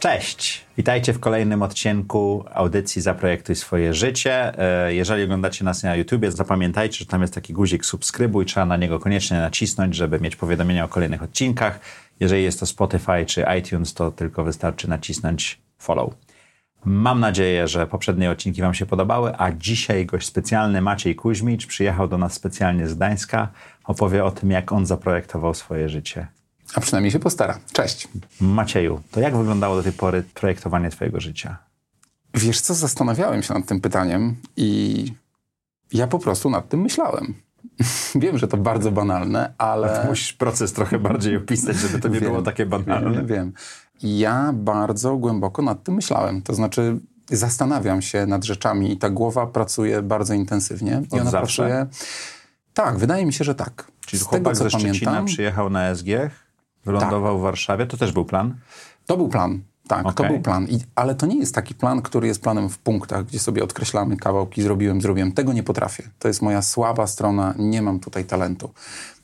Cześć! Witajcie w kolejnym odcinku audycji Zaprojektuj swoje życie. E, jeżeli oglądacie nas na YouTubie, zapamiętajcie, że tam jest taki guzik subskrybuj. Trzeba na niego koniecznie nacisnąć, żeby mieć powiadomienia o kolejnych odcinkach. Jeżeli jest to Spotify czy iTunes, to tylko wystarczy nacisnąć follow. Mam nadzieję, że poprzednie odcinki Wam się podobały, a dzisiaj gość specjalny Maciej Kuźmicz przyjechał do nas specjalnie z Gdańska. Opowie o tym, jak on zaprojektował swoje życie. A przynajmniej się postara. Cześć. Macieju, to jak wyglądało do tej pory projektowanie Twojego życia? Wiesz co, zastanawiałem się nad tym pytaniem i ja po prostu nad tym myślałem. Wiem, że to bardzo banalne, ale... Musisz proces trochę bardziej opisać, żeby to nie wiem, było takie banalne. Wiem, wiem. Ja bardzo głęboko nad tym myślałem. To znaczy zastanawiam się nad rzeczami i ta głowa pracuje bardzo intensywnie. Od I ona zawsze? pracuje... Tak, wydaje mi się, że tak. Czyli Z chłopak tego, co ze Szczecina pamiętam, przyjechał na SG, wylądował w Warszawie. To też był plan? To był plan. Tak, to Okej. był plan. I, ale to nie jest taki plan, który jest planem w punktach, gdzie sobie odkreślamy kawałki, zrobiłem, zrobiłem. Tego nie potrafię. To jest moja słaba strona, nie mam tutaj talentu.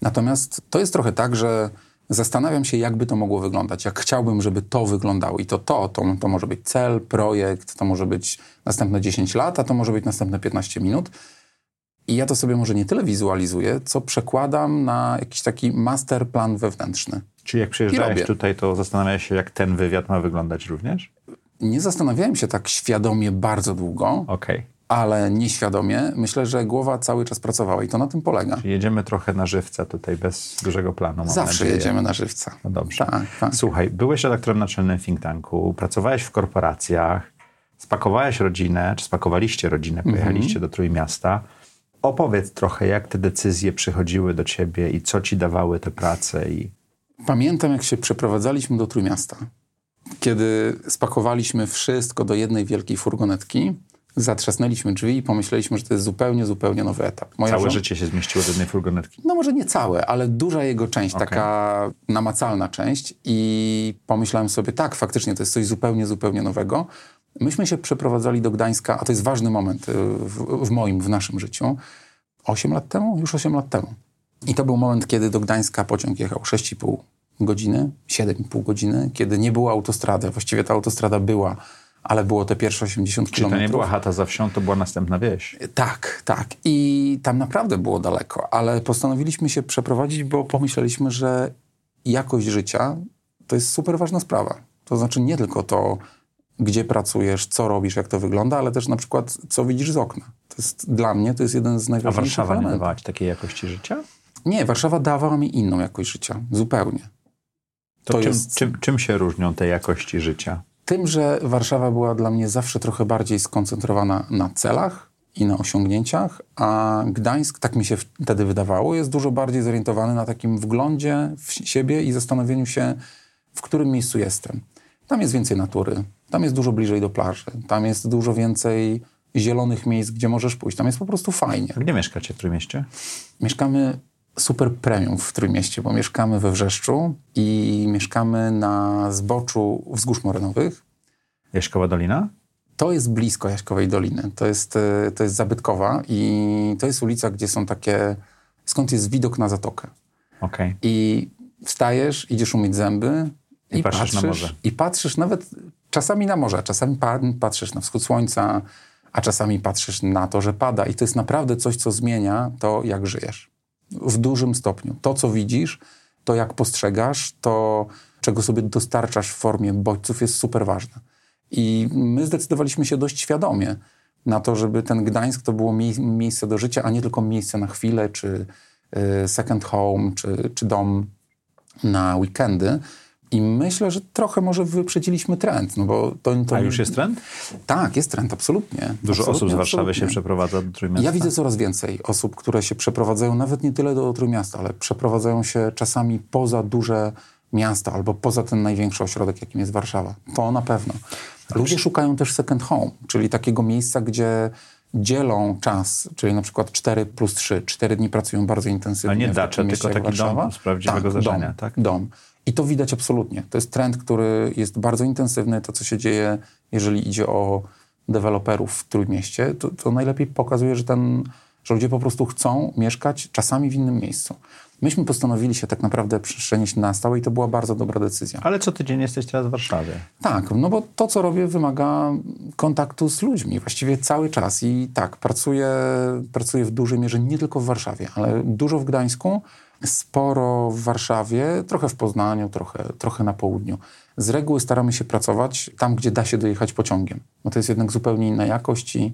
Natomiast to jest trochę tak, że zastanawiam się, jakby to mogło wyglądać. Jak chciałbym, żeby to wyglądało. I to to, to, to może być cel, projekt, to może być następne 10 lat, a to może być następne 15 minut. I ja to sobie może nie tyle wizualizuję, co przekładam na jakiś taki master plan wewnętrzny. Czyli jak przyjeżdżałeś tutaj, to zastanawiałeś się, jak ten wywiad ma wyglądać również? Nie zastanawiałem się tak świadomie bardzo długo, Okej. ale nieświadomie. Myślę, że głowa cały czas pracowała i to na tym polega. Czyli jedziemy trochę na żywca tutaj, bez dużego planu, Zawsze nadzieję. jedziemy na żywca. No dobrze. Tak, tak. Słuchaj, byłeś redaktorem naczelnym think tanku, pracowałeś w korporacjach, spakowałeś rodzinę, czy spakowaliście rodzinę, Mhm. pojechaliście do Trójmiasta. Opowiedz trochę, jak te decyzje przychodziły do ciebie i co ci dawały te prace i Pamiętam, jak się przeprowadzaliśmy do Trójmiasta. Kiedy spakowaliśmy wszystko do jednej wielkiej furgonetki, zatrzasnęliśmy drzwi i pomyśleliśmy, że to jest zupełnie, zupełnie nowy etap. Moja całe żona- życie się zmieściło do jednej furgonetki. No może nie całe, ale duża jego część, Okej. taka namacalna część i pomyślałem sobie, tak, faktycznie to jest coś zupełnie, zupełnie nowego. Myśmy się przeprowadzali do Gdańska, a to jest ważny moment y, w, w moim, w naszym życiu, 8 lat temu, już 8 lat temu. I to był moment, kiedy do Gdańska pociąg jechał 6,5 godziny, 7,5 godziny, kiedy nie było autostrady. Właściwie ta autostrada była, ale było te pierwsze 80 Czyli to kilometrów. nie była chata za wsią, to była następna wieś. Tak, tak. I tam naprawdę było daleko, ale postanowiliśmy się przeprowadzić, bo pomyśleliśmy, że jakość życia to jest super ważna sprawa. To znaczy nie tylko to, gdzie pracujesz, co robisz, jak to wygląda, ale też na przykład, co widzisz z okna. To jest dla mnie to jest jeden z A najważniejszych Warszawa nie elementów. dawała ci takiej jakości życia? Nie, Warszawa dawała mi inną jakość życia. Zupełnie. To, To czym, jest- czym, czym się różnią te jakości życia? Tym, że Warszawa była dla mnie zawsze trochę bardziej skoncentrowana na celach i na osiągnięciach, a Gdańsk, tak mi się wtedy wydawało, jest dużo bardziej zorientowany na takim wglądzie w siebie i zastanowieniu się, w którym miejscu jestem. Tam jest więcej natury, tam jest dużo bliżej do plaży, tam jest dużo więcej zielonych miejsc, gdzie możesz pójść. Tam jest po prostu fajnie. Gdzie mieszkacie w Trójmieście? Mieszkamy super premium w Trójmieście, bo mieszkamy we Wrzeszczu i mieszkamy na zboczu Wzgórz Morynowych. Jaśkowa Dolina? To jest blisko Jaśkowej Doliny. To jest, e, to jest zabytkowa i to jest ulica, gdzie są takie... Skąd jest widok na zatokę. Okej. I wstajesz, idziesz umyć zęby I patrzysz na morze. I patrzysz nawet czasami na morze, czasami pa, patrzysz na wschód słońca, a czasami patrzysz na to, że pada. I to jest naprawdę coś, co zmienia to, jak żyjesz. W dużym stopniu. To, co widzisz, to jak postrzegasz, to czego sobie dostarczasz w formie bodźców jest super ważne. I my zdecydowaliśmy się dość świadomie na to, żeby ten Gdańsk to było mie- miejsce do życia, a nie tylko miejsce na chwilę, czy y, second home, czy, czy dom na weekendy. I myślę, że trochę może wyprzedziliśmy trend, no bo to... to A już jest trend? Tak, jest trend, absolutnie. Dużo absolutnie, osób z Warszawy absolutnie. się przeprowadza do Trójmiasta. Ja widzę coraz więcej osób, które się przeprowadzają nawet nie tyle do Trójmiasta, ale przeprowadzają się czasami poza duże miasta albo poza ten największy ośrodek, jakim jest Warszawa. To na pewno. Ludzie szukają też second home, czyli takiego miejsca, gdzie dzielą czas, czyli na przykład 4 plus 3, 4 dni pracują bardzo intensywnie. A nie dacze, tylko taki Warszawa. dom z prawdziwego tak, dom, tak? Dom. I to widać absolutnie. To jest trend, który jest bardzo intensywny. To, co się dzieje, jeżeli idzie o deweloperów w Trójmieście, to, to najlepiej pokazuje, że, ten, że ludzie po prostu chcą mieszkać czasami w innym miejscu. Myśmy postanowili się tak naprawdę przenieść na stałe i to była bardzo dobra decyzja. Ale co tydzień jesteś teraz w Warszawie. Tak, no bo to, co robię, wymaga kontaktu z ludźmi właściwie cały czas. I tak, pracuję, pracuję w dużej mierze nie tylko w Warszawie, ale dużo w Gdańsku, sporo w Warszawie, trochę w Poznaniu, trochę, trochę na południu. Z reguły staramy się pracować tam, gdzie da się dojechać pociągiem, bo to jest jednak zupełnie inna jakość i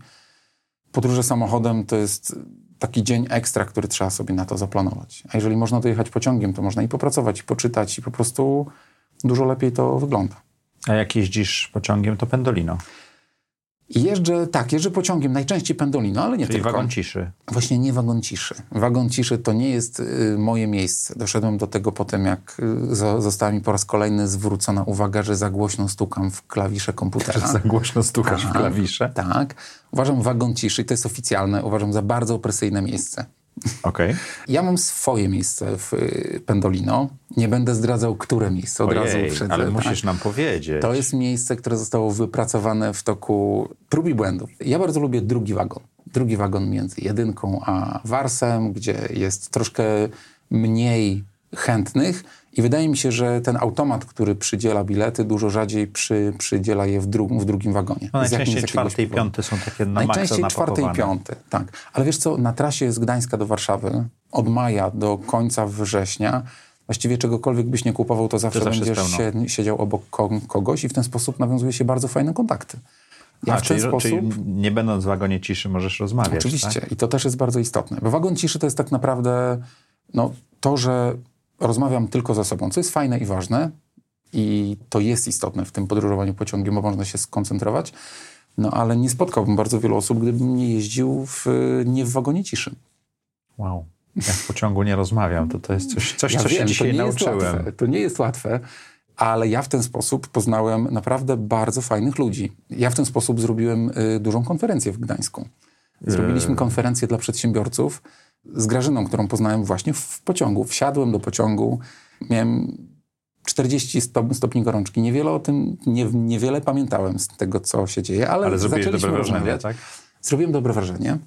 podróże samochodem to jest taki dzień ekstra, który trzeba sobie na to zaplanować. A jeżeli można dojechać pociągiem, to można i popracować, i poczytać, i po prostu dużo lepiej to wygląda. A jak jeździsz pociągiem, to pendolino. Jeżdżę, tak, jeżdżę pociągiem, najczęściej pendolino, ale nie Czyli tylko. wagon ciszy. Właśnie nie wagon ciszy. Wagon ciszy to nie jest y, moje miejsce. Doszedłem do tego potem, jak y, zo- została mi po raz kolejny zwrócona uwaga, że za głośno stukam w klawisze komputera. Za głośno stukasz w Tak, klawisze. Tak. Uważam wagon ciszy, to jest oficjalne, uważam za bardzo opresyjne miejsce. Okej. Ja mam swoje miejsce w y, Pendolino. Nie będę zdradzał, które miejsce. Od razu Ojej, uprzedzę. ale tak. musisz nam powiedzieć. To jest miejsce, które zostało wypracowane w toku prób i błędów. Ja bardzo lubię drugi wagon. Drugi wagon między jedynką a warsem, gdzie jest troszkę mniej chętnych i wydaje mi się, że ten automat, który przydziela bilety, dużo rzadziej przy, przydziela je w, dru- w drugim wagonie. No, najczęściej czwarty i piąty są takie na Najczęściej czwarty i piąty, tak. Ale wiesz co, na trasie z Gdańska do Warszawy od maja do końca września właściwie czegokolwiek byś nie kupował, to zawsze, To zawsze będziesz sie, siedział obok ko- kogoś i w ten sposób nawiązuje się bardzo fajne kontakty. Ja A, w ten czyli, sposób... czyli nie będąc w wagonie ciszy możesz rozmawiać, Oczywiście. Tak? I to też jest bardzo istotne. Bo wagon ciszy to jest tak naprawdę no, to, że rozmawiam tylko ze sobą, co jest fajne i ważne. I to jest istotne w tym podróżowaniu pociągiem, bo można się skoncentrować. No ale nie spotkałbym bardzo wielu osób, gdybym nie jeździł w, nie w wagonie ciszy. Wow. Jak w pociągu nie rozmawiam, to to jest coś, coś Ja co się wiem, dzisiaj nie Jest nauczyłem. łatwe, to nie jest łatwe, ale ja w ten sposób poznałem naprawdę bardzo fajnych ludzi. Ja w ten sposób zrobiłem y, dużą konferencję w Gdańsku. Zrobiliśmy konferencję dla przedsiębiorców z Grażyną, którą poznałem właśnie w pociągu. Wsiadłem do pociągu, miałem 40 stop, stopni gorączki. Niewiele o tym, nie, niewiele pamiętałem z tego, co się dzieje, ale, Ale zaczęliśmy rozmawiać. tak? Zrobiłem dobre wrażenie,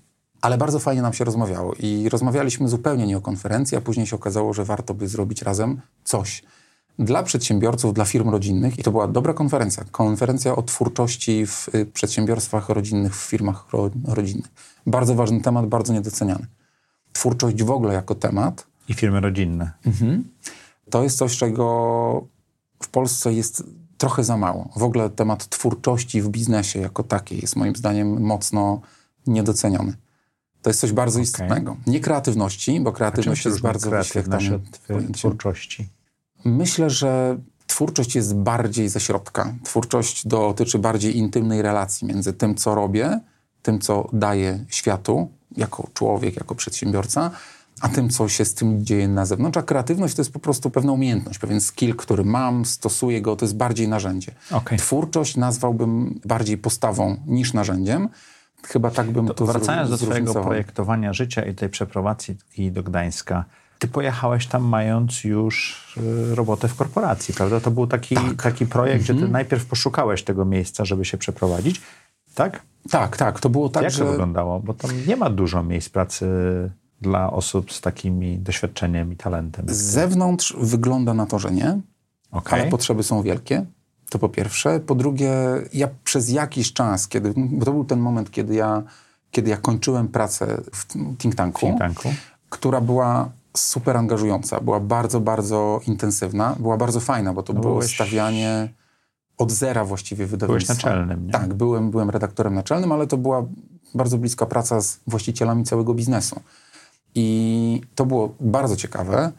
ale bardzo fajnie nam się rozmawiało. I rozmawialiśmy zupełnie nie o konferencji, a później się okazało, że warto by zrobić razem coś dla przedsiębiorców, dla firm rodzinnych. I to była dobra konferencja. Konferencja o twórczości w y, przedsiębiorstwach rodzinnych, w firmach ro, rodzinnych. Bardzo ważny temat, bardzo niedoceniany. Twórczość w ogóle jako temat I firmy rodzinne. to jest coś, czego w Polsce jest trochę za mało. W ogóle temat twórczości w biznesie jako takiej jest moim zdaniem mocno niedoceniony. To jest coś bardzo istotnego. Nie kreatywności, bo kreatywność jest bardzo kreatywność od pojęciem. twórczości? Myślę, że twórczość jest bardziej ze środka. Twórczość dotyczy bardziej intymnej relacji między tym, co robię, tym, co daję światu jako człowiek, jako przedsiębiorca, a tym, co się z tym dzieje na zewnątrz. A kreatywność to jest po prostu pewna umiejętność, pewien skill, który mam, stosuję go, to jest bardziej narzędzie. Okej. Twórczość nazwałbym bardziej postawą niż narzędziem. Chyba tak bym to, To wracając do zróżnicował. projektowania życia i tej przeprowadzi do Gdańska, ty pojechałeś tam mając już y, robotę w korporacji, prawda? To był taki, Tak. taki projekt, gdzie ty Mhm. najpierw poszukałeś tego miejsca, żeby się przeprowadzić, tak? Tak, tak, to było tak, Jak że... to wyglądało? Bo tam nie ma dużo miejsc pracy dla osób z takimi doświadczeniem i talentem. Z zewnątrz wygląda na to, że nie, Okej. ale potrzeby są wielkie. To po pierwsze. Po drugie, ja przez jakiś czas, kiedy, bo to był ten moment, kiedy ja, kiedy ja kończyłem pracę w think tanku, think tanku. która była super angażująca, była bardzo, bardzo intensywna, była bardzo fajna, bo to było byłeś- stawianie od zera właściwie wydawnictwa. naczelnym, nie? Tak, byłem, byłem redaktorem naczelnym, ale to była bardzo bliska praca z właścicielami całego biznesu. I to było bardzo ciekawe.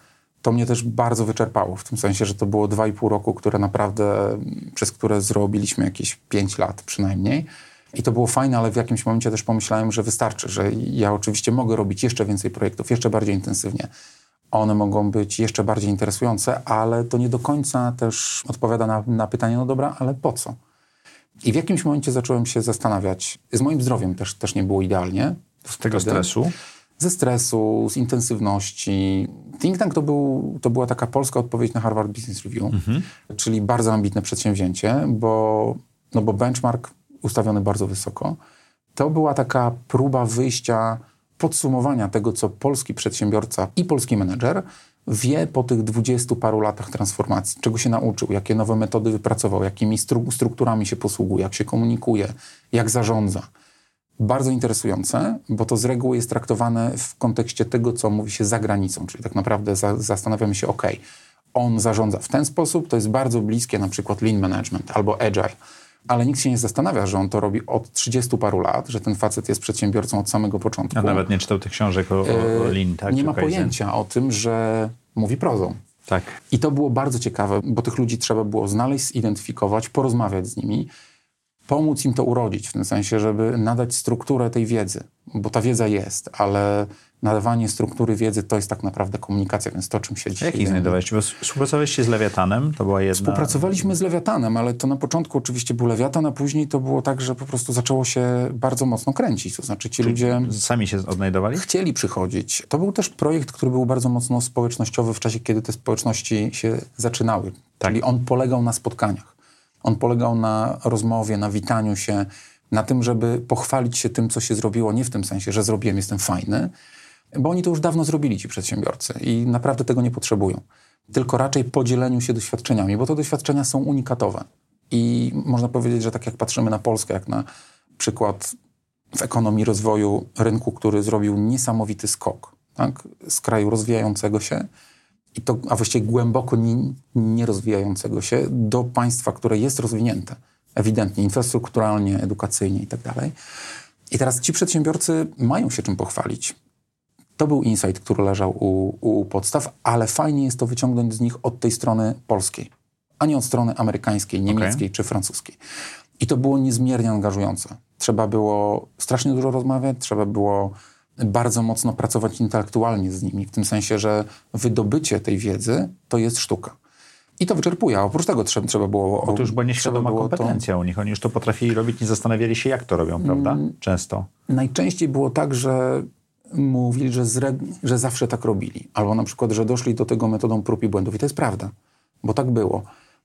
To mnie też bardzo wyczerpało, w tym sensie, że to było dwa i pół roku, które naprawdę, przez które zrobiliśmy jakieś pięć lat przynajmniej. I to było fajne, ale w jakimś momencie też pomyślałem, że wystarczy, że ja oczywiście mogę robić jeszcze więcej projektów, jeszcze bardziej intensywnie. One mogą być jeszcze bardziej interesujące, ale to nie do końca też odpowiada na, na pytanie, no dobra, ale po co? I w jakimś momencie zacząłem się zastanawiać, z moim zdrowiem też, też nie było idealnie. Z tego stresu? Ze stresu, z intensywności. Think Tank to, był, to była taka polska odpowiedź na Harvard Business Review, mhm. czyli bardzo ambitne przedsięwzięcie, bo, no bo benchmark ustawiony bardzo wysoko. To była taka próba wyjścia, podsumowania tego, co polski przedsiębiorca i polski menedżer wie po tych dwudziestu paru latach transformacji, czego się nauczył, jakie nowe metody wypracował, jakimi stru strukturami się posługuje, jak się komunikuje, jak zarządza. Bardzo interesujące, bo to z reguły jest traktowane w kontekście tego, co mówi się za granicą, czyli tak naprawdę za zastanawiamy się, ok, on zarządza w ten sposób, to jest bardzo bliskie na przykład lean management albo agile ale nikt się nie zastanawia, że on to robi od 30 paru lat, że ten facet jest przedsiębiorcą od samego początku. A nawet nie czytał tych książek o, o Lean, tak? Nie ma pojęcia o tym, że mówi prozą. Tak. I to było bardzo ciekawe, bo tych ludzi trzeba było znaleźć, zidentyfikować, porozmawiać z nimi, pomóc im to urodzić, w tym sensie, żeby nadać strukturę tej wiedzy, bo ta wiedza jest, ale nadawanie struktury wiedzy to jest tak naprawdę komunikacja, więc to, czym się dzisiaj... Jak ich znajdowaliście? Bo współpracowaliście z Lewiatanem, to była jedna... Współpracowaliśmy z Lewiatanem, ale to na początku oczywiście był Lewiatan, a później to było tak, że po prostu zaczęło się bardzo mocno kręcić. To znaczy ci Czyli ludzie... Sami się odnajdowali? Chcieli przychodzić. To był też projekt, który był bardzo mocno społecznościowy w czasie, kiedy te społeczności się zaczynały. Tak. Czyli on polegał na spotkaniach. On polegał na rozmowie, na witaniu się, na tym, żeby pochwalić się tym, co się zrobiło, nie w tym sensie, że zrobiłem, jestem fajny, bo oni to już dawno zrobili, ci przedsiębiorcy i naprawdę tego nie potrzebują. Tylko raczej podzieleniu się doświadczeniami, bo te doświadczenia są unikatowe. I można powiedzieć, że tak jak patrzymy na Polskę, jak na przykład w ekonomii rozwoju rynku, który zrobił niesamowity skok tak? z kraju rozwijającego się, i to, a właściwie głęboko nierozwijającego nie się, do państwa, które jest rozwinięte, ewidentnie infrastrukturalnie, edukacyjnie i tak dalej. I teraz ci przedsiębiorcy mają się czym pochwalić. To był insight, który leżał u, u podstaw, ale fajnie jest to wyciągnąć z nich od tej strony polskiej, a nie od strony amerykańskiej, niemieckiej okay. czy francuskiej. I to było niezmiernie angażujące. Trzeba było strasznie dużo rozmawiać, trzeba było bardzo mocno pracować intelektualnie z nimi, w tym sensie, że wydobycie tej wiedzy to jest sztuka. I to wyczerpuje, a oprócz tego trzeba, trzeba było... Bo to już była nieświadoma kompetencja to... u nich, oni już to potrafili robić, nie zastanawiali się, jak to robią, prawda? Mm, Często. Najczęściej było tak, że mówili, że, że zawsze tak robili. Albo na przykład, że doszli do tego metodą prób i błędów. I to jest prawda, bo tak było.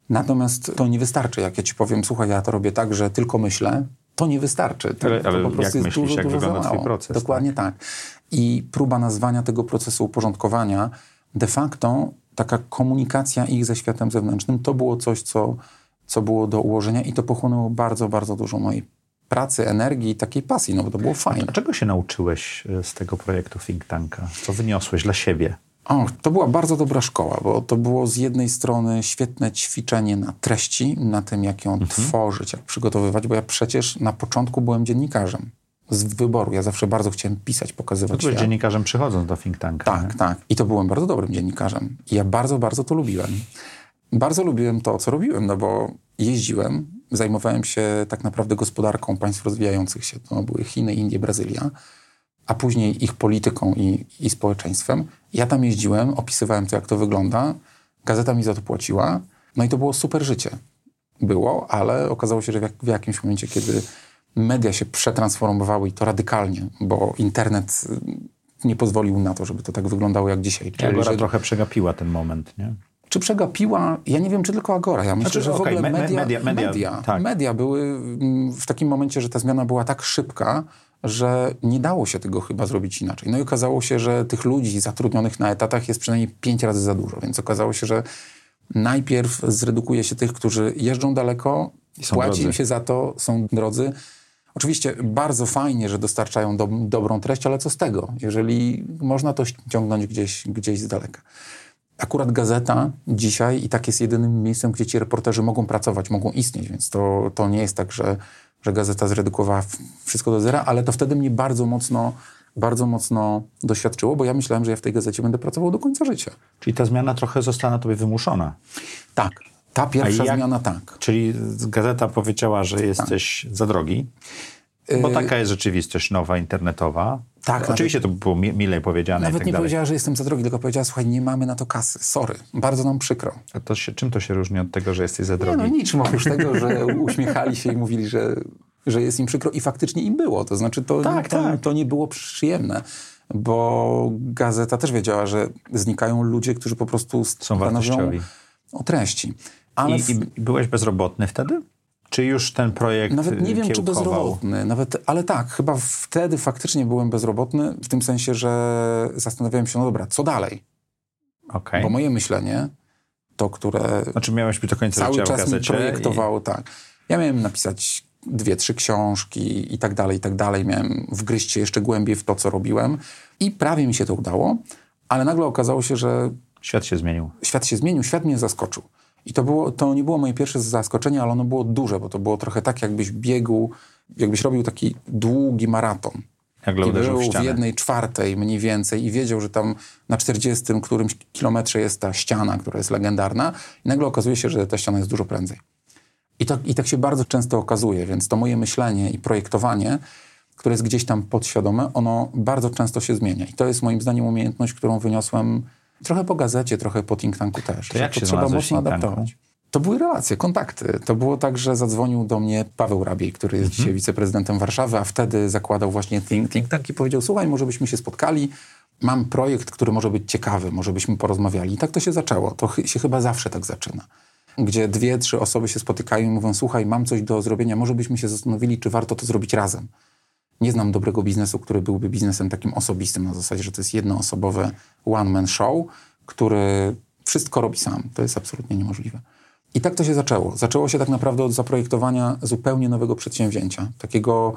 Natomiast to nie wystarczy. Jak ja ci powiem, słuchaj, ja to robię tak, że tylko myślę, to nie wystarczy. To, ale, ale to po prostu jak myślisz, dużo, jak dużo wygląda twój proces? Dokładnie tak? tak. I próba nazwania tego procesu uporządkowania de facto taka komunikacja ich ze światem zewnętrznym, to było coś, co, co było do ułożenia i to pochłonęło bardzo, bardzo dużo mojej pracy, energii i takiej pasji, no bo to było fajne. A czego się nauczyłeś e, z tego projektu Think Tanka? Co wyniosłeś dla siebie? O, to była bardzo dobra szkoła, bo to było z jednej strony świetne ćwiczenie na treści, na tym, jak ją mhm. tworzyć, jak przygotowywać, bo ja przecież na początku byłem dziennikarzem z wyboru. Ja zawsze bardzo chciałem pisać, pokazywać Byłeś dziennikarzem przychodząc do think tanka. Tak, nie? tak. I to byłem bardzo dobrym dziennikarzem. I ja bardzo, bardzo to lubiłem. Bardzo lubiłem to, co robiłem, no bo jeździłem, zajmowałem się tak naprawdę gospodarką państw rozwijających się. To były Chiny, Indie, Brazylia, a później ich polityką i, i społeczeństwem. Ja tam jeździłem, opisywałem to, jak to wygląda. Gazeta mi za to płaciła. No i to było super życie. Było, ale okazało się, że w, w jakimś momencie, kiedy media się przetransformowały i to radykalnie, bo internet y, nie pozwolił na to, żeby to tak wyglądało jak dzisiaj. Czyli Agora że... trochę przegapiła ten moment, nie? Czy przegapiła? Ja nie wiem, czy tylko Agora. Ja myślę, znaczy, że w okay, ogóle media, media, media, media, tak. media były mm, w takim momencie, że ta zmiana była tak szybka, że nie dało się tego chyba zrobić inaczej. No i okazało się, że tych ludzi zatrudnionych na etatach jest przynajmniej pięć razy za dużo, więc okazało się, że najpierw zredukuje się tych, którzy jeżdżą daleko, płaci im się za to, są drodzy, Oczywiście bardzo fajnie, że dostarczają do, dobrą treść, ale co z tego, jeżeli można to ściągnąć gdzieś, gdzieś z daleka. Akurat gazeta dzisiaj i tak jest jedynym miejscem, gdzie ci reporterzy mogą pracować, mogą istnieć, więc to, to nie jest tak, że, że gazeta zredukowała wszystko do zera, ale to wtedy mnie bardzo mocno, bardzo mocno doświadczyło, bo ja myślałem, że ja w tej gazecie będę pracował do końca życia. Czyli ta zmiana trochę została na tobie wymuszona. Tak, ta pierwsza jak, zmiana tak. Czyli gazeta powiedziała, że jesteś tak. za drogi. Bo taka jest rzeczywistość nowa, internetowa. Tak, Oczywiście to było mi- milej powiedziane Nawet tak nie dalej. powiedziała, że jestem za drogi, tylko powiedziała, słuchaj, nie mamy na to kasy. Sorry, bardzo nam przykro. A to się, czym to się różni od tego, że jesteś za Nie drogi? no, niczym oprócz tego, że uśmiechali się i mówili, że, że jest im przykro i faktycznie im było. To znaczy, to, Tak, to, tak. to nie było przyjemne, bo gazeta też wiedziała, że znikają ludzie, którzy po prostu Są wartościowi. o treści. Ale I, w- I byłeś bezrobotny wtedy? Czy już ten projekt Nawet nie y, wiem, czy kiełkował? bezrobotny, nawet, ale tak, chyba wtedy faktycznie byłem bezrobotny, w tym sensie, że zastanawiałem się, no dobra, co dalej? Okej. Bo moje myślenie, to, które Znaczy miałeś być do końca cały życia czas mi projektowało, tak. Ja miałem napisać dwie, trzy książki i tak dalej, i tak dalej. Miałem wgryźć się jeszcze głębiej w to, co robiłem i prawie mi się to udało, ale nagle okazało się, że I świat się zmienił. świat się zmienił, świat mnie zaskoczył. I to, było, to nie było moje pierwsze zaskoczenie, ale ono było duże, bo to było trochę tak, jakbyś biegł, jakbyś robił taki długi maraton. Nagle I uderzył był w w jednej czwartej mniej więcej i wiedział, że tam na 40 którymś kilometrze jest ta ściana, która jest legendarna i nagle okazuje się, że ta ściana jest dużo prędzej. I I tak się bardzo często okazuje, więc to moje myślenie i projektowanie, które jest gdzieś tam podświadome, ono bardzo często się zmienia. I to jest moim zdaniem umiejętność, którą wyniosłem trochę po gazecie, trochę po think tanku też. To jak że się trzeba mocno adaptować. To były relacje, kontakty. To było tak, że zadzwonił do mnie Paweł Rabiej, który jest dzisiaj wiceprezydentem Warszawy, a wtedy zakładał właśnie think, think tank i powiedział, słuchaj, może byśmy się spotkali, mam projekt, który może być ciekawy, może byśmy porozmawiali. I tak to się zaczęło. To chy- się chyba zawsze tak zaczyna. Gdzie dwie, trzy osoby się spotykają i mówią, słuchaj, mam coś do zrobienia, może byśmy się zastanowili, czy warto to zrobić razem. Nie znam dobrego biznesu, który byłby biznesem takim osobistym, na zasadzie, że to jest jednoosobowe one-man show, który wszystko robi sam. To jest absolutnie niemożliwe. I tak to się zaczęło. Zaczęło się tak naprawdę od zaprojektowania zupełnie nowego przedsięwzięcia. Takiego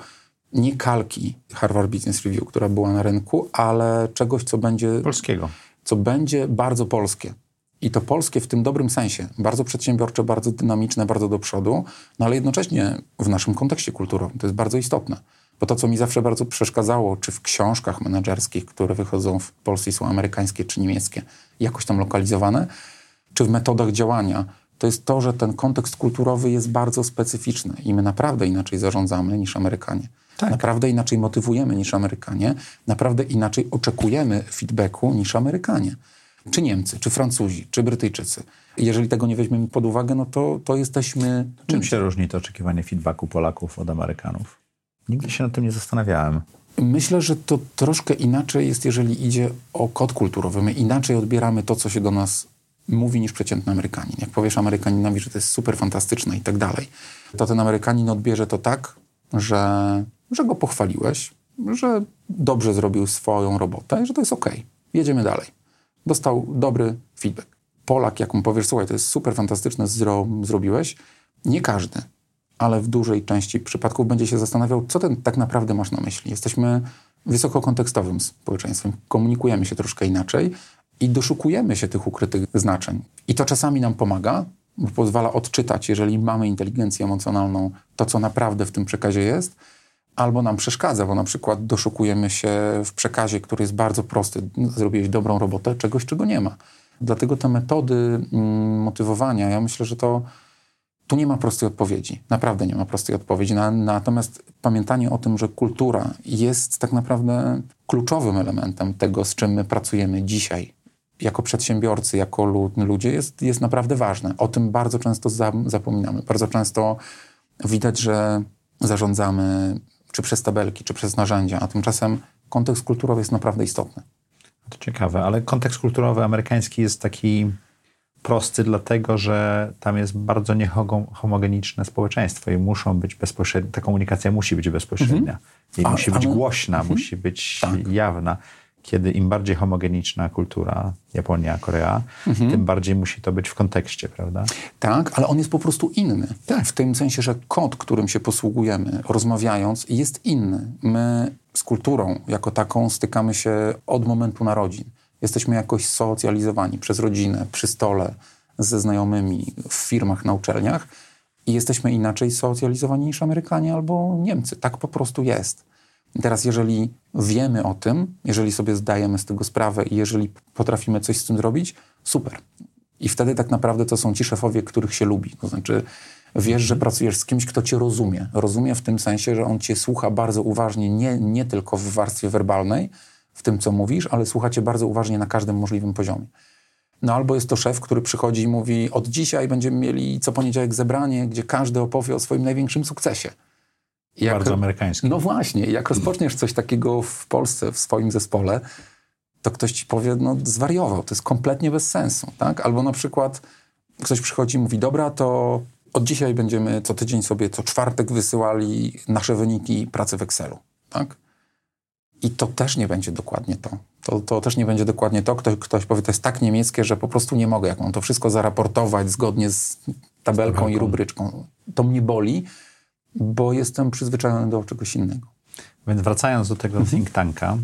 nie kalki Harvard Business Review, która była na rynku, ale czegoś, co będzie Polskiego. co będzie bardzo polskie. I to polskie w tym dobrym sensie. Bardzo przedsiębiorcze, bardzo dynamiczne, bardzo do przodu, no ale jednocześnie w naszym kontekście kulturowym. To jest bardzo istotne. Bo to, co mi zawsze bardzo przeszkadzało, czy w książkach menedżerskich, które wychodzą w Polsce są amerykańskie czy niemieckie, jakoś tam lokalizowane, czy w metodach działania, to jest to, że ten kontekst kulturowy jest bardzo specyficzny i my naprawdę inaczej zarządzamy niż Amerykanie. Tak. Naprawdę inaczej motywujemy niż Amerykanie, naprawdę inaczej oczekujemy feedbacku niż Amerykanie. Czy Niemcy, czy Francuzi, czy Brytyjczycy. Jeżeli tego nie weźmiemy pod uwagę, no to, to jesteśmy... Czym się różni to oczekiwanie feedbacku Polaków od Amerykanów? Nigdy się nad tym nie zastanawiałem. Myślę, że to troszkę inaczej jest, jeżeli idzie o kod kulturowy. My inaczej odbieramy to, co się do nas mówi, niż przeciętny Amerykanin. Jak powiesz Amerykaninowi, że to jest super fantastyczne i tak dalej, to ten Amerykanin odbierze to tak, że, że go pochwaliłeś, że dobrze zrobił swoją robotę i że to jest okej. Jedziemy dalej. Dostał dobry feedback. Polak, jak mu powiesz, słuchaj, to jest super fantastyczne, zro, zrobiłeś, nie każdy, ale w dużej części przypadków będzie się zastanawiał, co ten tak naprawdę masz na myśli. Jesteśmy wysokokontekstowym społeczeństwem, komunikujemy się troszkę inaczej i doszukujemy się tych ukrytych znaczeń. I to czasami nam pomaga, bo pozwala odczytać, jeżeli mamy inteligencję emocjonalną, to co naprawdę w tym przekazie jest, albo nam przeszkadza, bo na przykład doszukujemy się w przekazie, który jest bardzo prosty. Zrobiłeś dobrą robotę, czegoś, czego nie ma. Dlatego te metody mm, motywowania, ja myślę, że to tu nie ma prostej odpowiedzi. Naprawdę nie ma prostej odpowiedzi. Na, natomiast pamiętanie o tym, że kultura jest tak naprawdę kluczowym elementem tego, z czym my pracujemy dzisiaj, jako przedsiębiorcy, jako lu- ludzie, jest, jest naprawdę ważne. O tym bardzo często za, zapominamy. Bardzo często widać, że zarządzamy czy przez tabelki, czy przez narzędzia, a tymczasem kontekst kulturowy jest naprawdę istotny. To ciekawe, ale kontekst kulturowy amerykański jest taki prosty, dlatego że tam jest bardzo niehomogeniczne społeczeństwo i muszą być bezpośrednie, ta komunikacja musi być bezpośrednia. I A- musi być ale- głośna, musi być Tak. jawna. Kiedy im bardziej homogeniczna kultura, Japonia, Korea, tym bardziej musi to być w kontekście, prawda? Tak, ale on jest po prostu inny. W tym sensie, że kod, którym się posługujemy, rozmawiając, jest inny. My z kulturą jako taką stykamy się od momentu narodzin. Jesteśmy jakoś socjalizowani przez rodzinę, przy stole, ze znajomymi, w firmach, na uczelniach i jesteśmy inaczej socjalizowani niż Amerykanie albo Niemcy. Tak po prostu jest. I teraz, jeżeli wiemy o tym, jeżeli sobie zdajemy z tego sprawę i jeżeli potrafimy coś z tym zrobić, super. I wtedy tak naprawdę to są ci szefowie, których się lubi. To znaczy, Wiesz, że pracujesz z kimś, kto cię rozumie. Rozumie w tym sensie, że on cię słucha bardzo uważnie, nie, nie tylko w warstwie werbalnej, w tym, co mówisz, ale słucha cię bardzo uważnie na każdym możliwym poziomie. No albo jest to szef, który przychodzi i mówi, od dzisiaj będziemy mieli co poniedziałek zebranie, gdzie każdy opowie o swoim największym sukcesie. Jak, bardzo amerykański. No właśnie, jak rozpoczniesz coś takiego w Polsce, w swoim zespole, to ktoś ci powie, no zwariował, to jest kompletnie bez sensu, tak? Albo na przykład ktoś przychodzi i mówi, dobra, to od dzisiaj będziemy co tydzień sobie, co czwartek wysyłali nasze wyniki pracy w Excelu, tak? I to też nie będzie dokładnie to. To, to też nie będzie dokładnie to. Ktoś, ktoś powie, to jest tak niemieckie, że po prostu nie mogę, jak mam to wszystko zaraportować zgodnie z tabelką i rubryczką. To mnie boli, bo jestem przyzwyczajony do czegoś innego. Więc wracając do tego mhm. think tanka,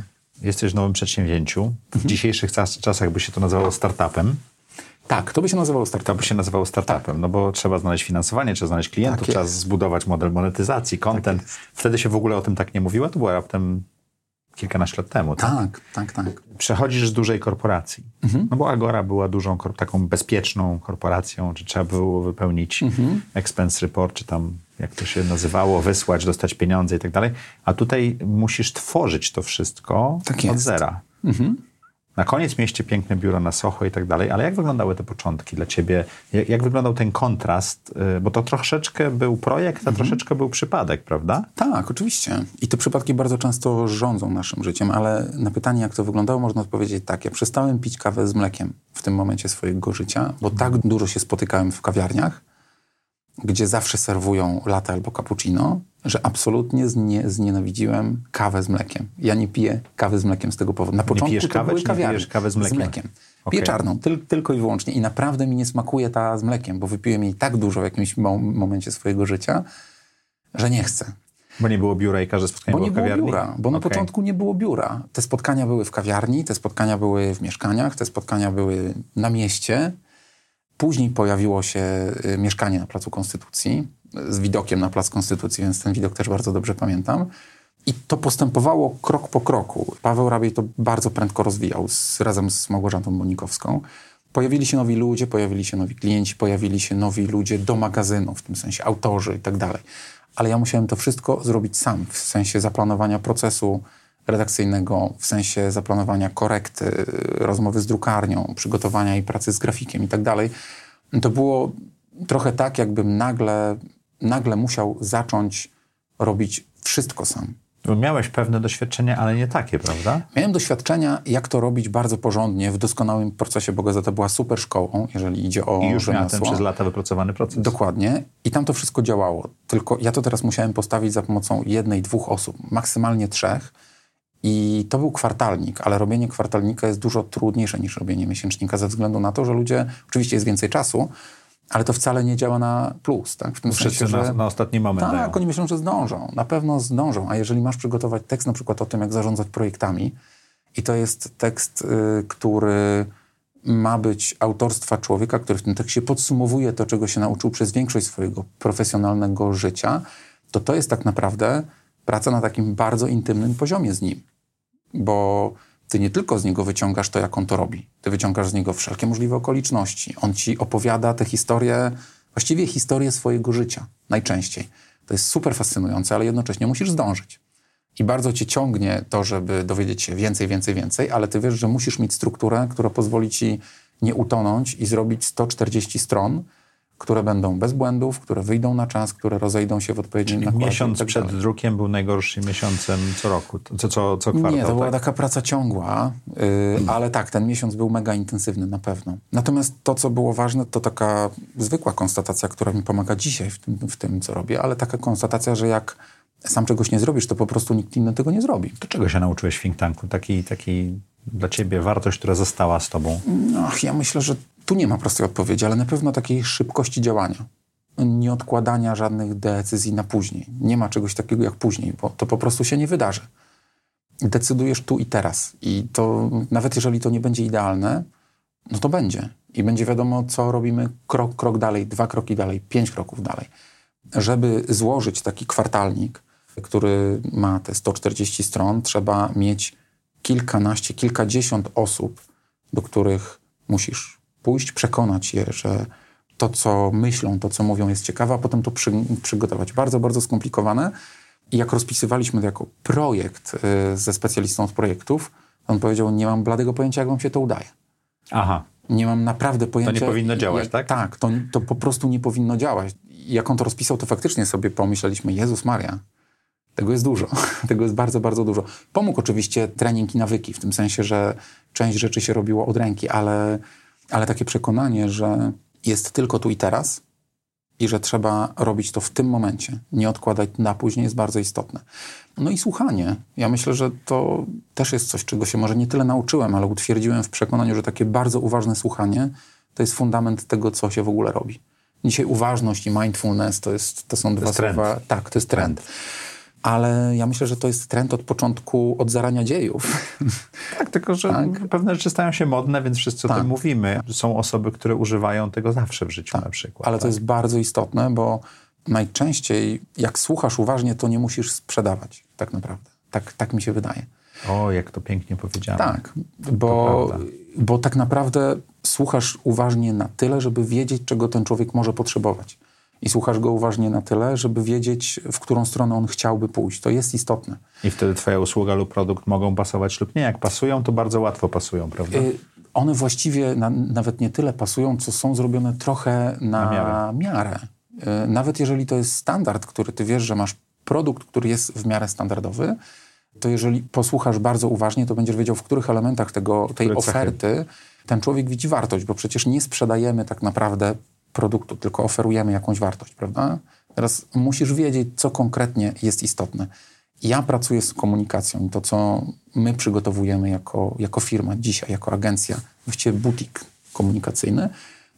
jesteś w nowym przedsięwzięciu. W mhm. dzisiejszych czasach by się to nazywało startupem. Tak, to by się nazywało startupem. To by się nazywało startupem, tak. no bo trzeba znaleźć finansowanie, trzeba znaleźć klientów, tak trzeba zbudować model monetyzacji, content. Tak Wtedy się w ogóle o tym tak nie mówiło, to było raptem kilkanaście lat temu. Tak, tak, tak. tak. Przechodzisz z dużej korporacji. Mhm. No bo Agora była dużą, taką bezpieczną korporacją, czy trzeba było wypełnić mhm. expense report, czy tam jak to się nazywało, wysłać, dostać pieniądze i tak dalej. A tutaj musisz tworzyć to wszystko tak od zera. Mhm. Na koniec mieście piękne biuro na Soho i tak dalej, ale jak wyglądały te początki dla ciebie? Jak, jak wyglądał ten kontrast? Y, bo to troszeczkę był projekt, a mhm. troszeczkę był przypadek, prawda? Tak, oczywiście. I te przypadki bardzo często rządzą naszym życiem, ale na pytanie, jak to wyglądało, można odpowiedzieć tak. Ja przestałem pić kawę z mlekiem w tym momencie swojego życia, bo tak dużo się spotykałem w kawiarniach, gdzie zawsze serwują latte albo cappuccino, że absolutnie znie, znienawidziłem kawę z mlekiem. Ja nie piję kawy z mlekiem z tego powodu. Na początku nie pijesz kawę, były kawiarnie. Nie pijesz kawę z mlekiem? Z mlekiem. Okay. Piję czarną, tyl, tylko i wyłącznie. I naprawdę mi nie smakuje ta z mlekiem, bo wypiłem jej tak dużo w jakimś momencie swojego życia, że nie chcę. Bo nie było biura i każde spotkanie bo było w kawiarni? Bo nie było biura, bo na okay. początku nie było biura. Te spotkania były w kawiarni, te spotkania były w mieszkaniach, te spotkania były na mieście. Później pojawiło się y, mieszkanie na Placu Konstytucji z widokiem na Plac Konstytucji, więc ten widok też bardzo dobrze pamiętam. I to postępowało krok po kroku. Paweł Rabiej to bardzo prędko rozwijał z, razem z Małgorzatą Monikowską. Pojawili się nowi ludzie, pojawili się nowi klienci, pojawili się nowi ludzie do magazynu, w tym sensie autorzy i tak dalej. Ale ja musiałem to wszystko zrobić sam, w sensie zaplanowania procesu redakcyjnego, w sensie zaplanowania korekty, rozmowy z drukarnią, przygotowania i pracy z grafikiem i tak dalej. To było trochę tak, jakbym nagle nagle musiał zacząć robić wszystko sam. Miałeś pewne doświadczenia, ale nie takie, prawda? Miałem doświadczenia, jak to robić bardzo porządnie, w doskonałym procesie, bo gazeta była super szkołą, jeżeli idzie o I już miałem ten przez lata wypracowany proces. Dokładnie. I tam to wszystko działało. Tylko ja to teraz musiałem postawić za pomocą jednej, dwóch osób, maksymalnie trzech. I to był kwartalnik, ale robienie kwartalnika jest dużo trudniejsze niż robienie miesięcznika ze względu na to, że ludzie, oczywiście jest więcej czasu, ale to wcale nie działa na plus. Tak? W tym Wszyscy sensie, że, na, na ostatni moment Tak, dają. oni myślą, że zdążą. Na pewno zdążą. A jeżeli masz przygotować tekst na przykład o tym, jak zarządzać projektami i to jest tekst, y, który ma być autorstwa człowieka, który w tym tekście podsumowuje to, czego się nauczył przez większość swojego profesjonalnego życia, to to jest tak naprawdę praca na takim bardzo intymnym poziomie z nim. Bo ty nie tylko z niego wyciągasz to, jak on to robi, ty wyciągasz z niego wszelkie możliwe okoliczności. On ci opowiada tę historię, właściwie historię swojego życia, najczęściej. To jest super fascynujące, ale jednocześnie musisz zdążyć. I bardzo cię ciągnie to, żeby dowiedzieć się więcej, więcej, więcej, ale ty wiesz, że musisz mieć strukturę, która pozwoli ci nie utonąć i zrobić 140 stron, które będą bez błędów, które wyjdą na czas, które rozejdą się w odpowiednim Czyli nakładzie. miesiąc tak przed drukiem był najgorszym miesiącem co roku, co, co, co kwartał, Nie, to tak? była taka praca ciągła, yy, hmm. ale tak, ten miesiąc był mega intensywny na pewno. Natomiast to, co było ważne, to taka zwykła konstatacja, która mi pomaga dzisiaj w tym, w tym co robię, ale taka konstatacja, że jak sam czegoś nie zrobisz, to po prostu nikt inny tego nie zrobi. To czego się nauczyłeś w think tanku? Taki, taki dla ciebie wartość, która została z tobą? No, ja myślę, że tu nie ma prostej odpowiedzi, ale na pewno takiej szybkości działania. Nie odkładania żadnych decyzji na później. Nie ma czegoś takiego jak później, bo to po prostu się nie wydarzy. Decydujesz tu i teraz. I to nawet jeżeli to nie będzie idealne, no to będzie. I będzie wiadomo, co robimy krok, krok dalej, dwa kroki dalej, pięć kroków dalej. Żeby złożyć taki kwartalnik, który ma te 140 stron, trzeba mieć kilkanaście, kilkadziesiąt osób, do których musisz pójść, przekonać je, że to, co myślą, to, co mówią, jest ciekawe, a potem to przy, przygotować. Bardzo, bardzo skomplikowane. I jak rozpisywaliśmy to jako projekt y, ze specjalistą od projektów, on powiedział, nie mam bladego pojęcia, jak wam się to udaje. Aha. Nie mam naprawdę pojęcia. To nie powinno działać, jak, tak? Tak, to, to po prostu nie powinno działać. Jak on to rozpisał, to faktycznie sobie pomyśleliśmy, Jezus Maria, tego jest dużo. Tego jest bardzo, bardzo dużo. Pomógł oczywiście trening i nawyki, w tym sensie, że część rzeczy się robiło od ręki, ale, ale takie przekonanie, że jest tylko tu i teraz i że trzeba robić to w tym momencie, nie odkładać na później, jest bardzo istotne. No i słuchanie. Ja myślę, że to też jest coś, czego się może nie tyle nauczyłem, ale utwierdziłem w przekonaniu, że takie bardzo uważne słuchanie to jest fundament tego, co się w ogóle robi. Dzisiaj uważność i mindfulness to, jest, to są to dwa słowa. Trend. Tak, to jest trend. Ale ja myślę, że to jest trend od początku, od zarania dziejów. Tak, tylko że Tak. pewne rzeczy stają się modne, więc wszyscy o Tak. tym mówimy. Są osoby, które używają tego zawsze w życiu na przykład. Ale to tak? jest bardzo istotne, bo najczęściej jak słuchasz uważnie, to nie musisz sprzedawać tak naprawdę. Tak, tak mi się wydaje. O, jak to pięknie powiedziałem. Tak, bo, bo tak naprawdę słuchasz uważnie na tyle, żeby wiedzieć, czego ten człowiek może potrzebować. I słuchasz go uważnie na tyle, żeby wiedzieć, w którą stronę on chciałby pójść. To jest istotne. I wtedy twoja usługa lub produkt mogą pasować lub nie. Jak pasują, to bardzo łatwo pasują, prawda? Y, One właściwie na, nawet nie tyle pasują, co są zrobione trochę na, Na miarę. miarę. Y, Nawet jeżeli to jest standard, który ty wiesz, że masz produkt, który jest w miarę standardowy, to jeżeli posłuchasz bardzo uważnie, to będziesz wiedział, w których elementach tego, tej Które cechy. oferty ten człowiek widzi wartość, bo przecież nie sprzedajemy tak naprawdę produktu, tylko oferujemy jakąś wartość, prawda? Teraz musisz wiedzieć, co konkretnie jest istotne. Ja pracuję z komunikacją i to, co my przygotowujemy jako, jako firma dzisiaj, jako agencja, właściwie butik komunikacyjny,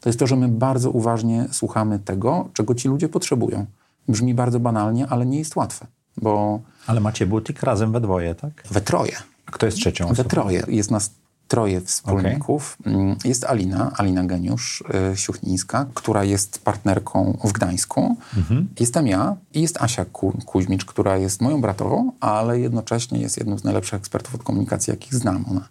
to jest to, że my bardzo uważnie słuchamy tego, czego ci ludzie potrzebują. Brzmi bardzo banalnie, ale nie jest łatwe, bo Ale macie butik razem we dwoje, tak? we troje, A kto jest trzecią we osobą? troje jest nas troje wspólników. Mm, Jest Alina, Alina Geniusz, y, Siuchnińska, która jest partnerką w Gdańsku. Jestem ja i jest Asia Ku- Kuźmicz, która jest moją bratową, ale jednocześnie jest jednym z najlepszych ekspertów od komunikacji, jakich znam. Ona,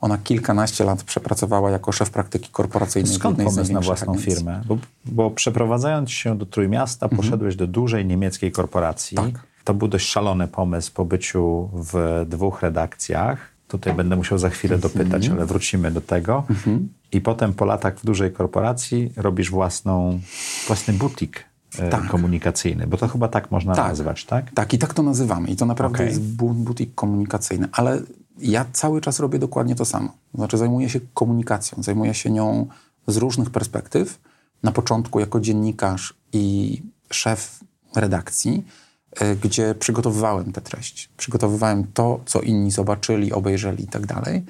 ona kilkanaście lat przepracowała jako szef praktyki korporacyjnej Skąd pomysł na własną agencji. firmę? Bo, bo przeprowadzając się do Trójmiasta, poszedłeś do dużej niemieckiej korporacji. Mhm. Tak. To był dość szalony pomysł po byciu w dwóch redakcjach. Tutaj będę musiał za chwilę Mhm. dopytać, ale wrócimy do tego. I potem po latach w dużej korporacji robisz własną, własny butik e, Tak. komunikacyjny, bo to chyba tak można Tak. nazwać, tak? Tak, i tak to nazywamy. I to naprawdę Okej. jest bu- butik komunikacyjny. Ale ja cały czas robię dokładnie to samo. Znaczy zajmuję się komunikacją, zajmuję się nią z różnych perspektyw. Na początku jako dziennikarz i szef redakcji, gdzie przygotowywałem tę treść. Przygotowywałem to, co inni zobaczyli, obejrzeli i tak dalej.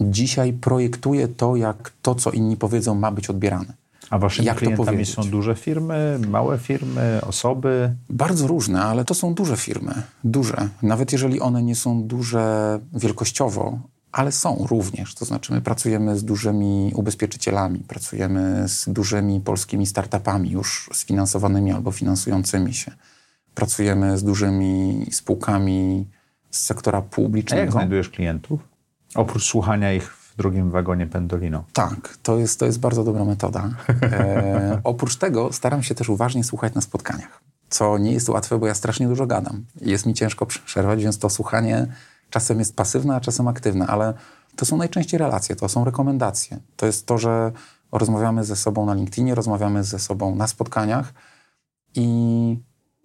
Dzisiaj projektuję to, jak to, co inni powiedzą, ma być odbierane. A waszymi Jak klientami są duże firmy, małe firmy, osoby? Bardzo różne, ale to są duże firmy. Duże. Nawet jeżeli one nie są duże wielkościowo, ale są również. To znaczy, my pracujemy z dużymi ubezpieczycielami, pracujemy z dużymi polskimi startupami już sfinansowanymi albo finansującymi się. Pracujemy z dużymi spółkami z sektora A jak publicznego. znajdujesz klientów? Oprócz słuchania ich w drugim wagonie pendolino. Tak, to jest, to jest bardzo dobra metoda. E, oprócz tego staram się też uważnie słuchać na spotkaniach, co nie jest łatwe, bo ja strasznie dużo gadam. Jest mi ciężko przerwać, więc to słuchanie czasem jest pasywne, a czasem aktywne, ale to są najczęściej relacje, to są rekomendacje. To jest to, że rozmawiamy ze sobą na LinkedInie, rozmawiamy ze sobą na spotkaniach i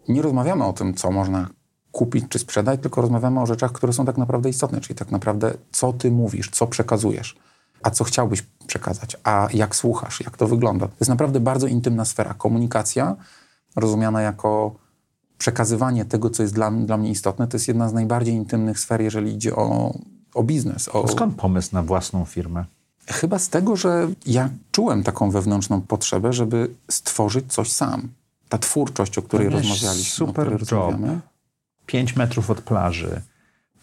nie rozmawiamy o tym, co można kupić czy sprzedać, tylko rozmawiamy o rzeczach, które są tak naprawdę istotne, czyli tak naprawdę co ty mówisz, co przekazujesz, a co chciałbyś przekazać, a jak słuchasz, jak to wygląda. To jest naprawdę bardzo intymna sfera. Komunikacja, rozumiana jako przekazywanie tego, co jest dla, dla mnie istotne, to jest jedna z najbardziej intymnych sfer, jeżeli idzie o, o biznes. O, Skąd pomysł na własną firmę? Chyba z tego, że ja czułem taką wewnętrzną potrzebę, żeby stworzyć coś sam. Ta twórczość, o której rozmawialiśmy, super o której job. rozmawiamy, Pięć metrów od plaży.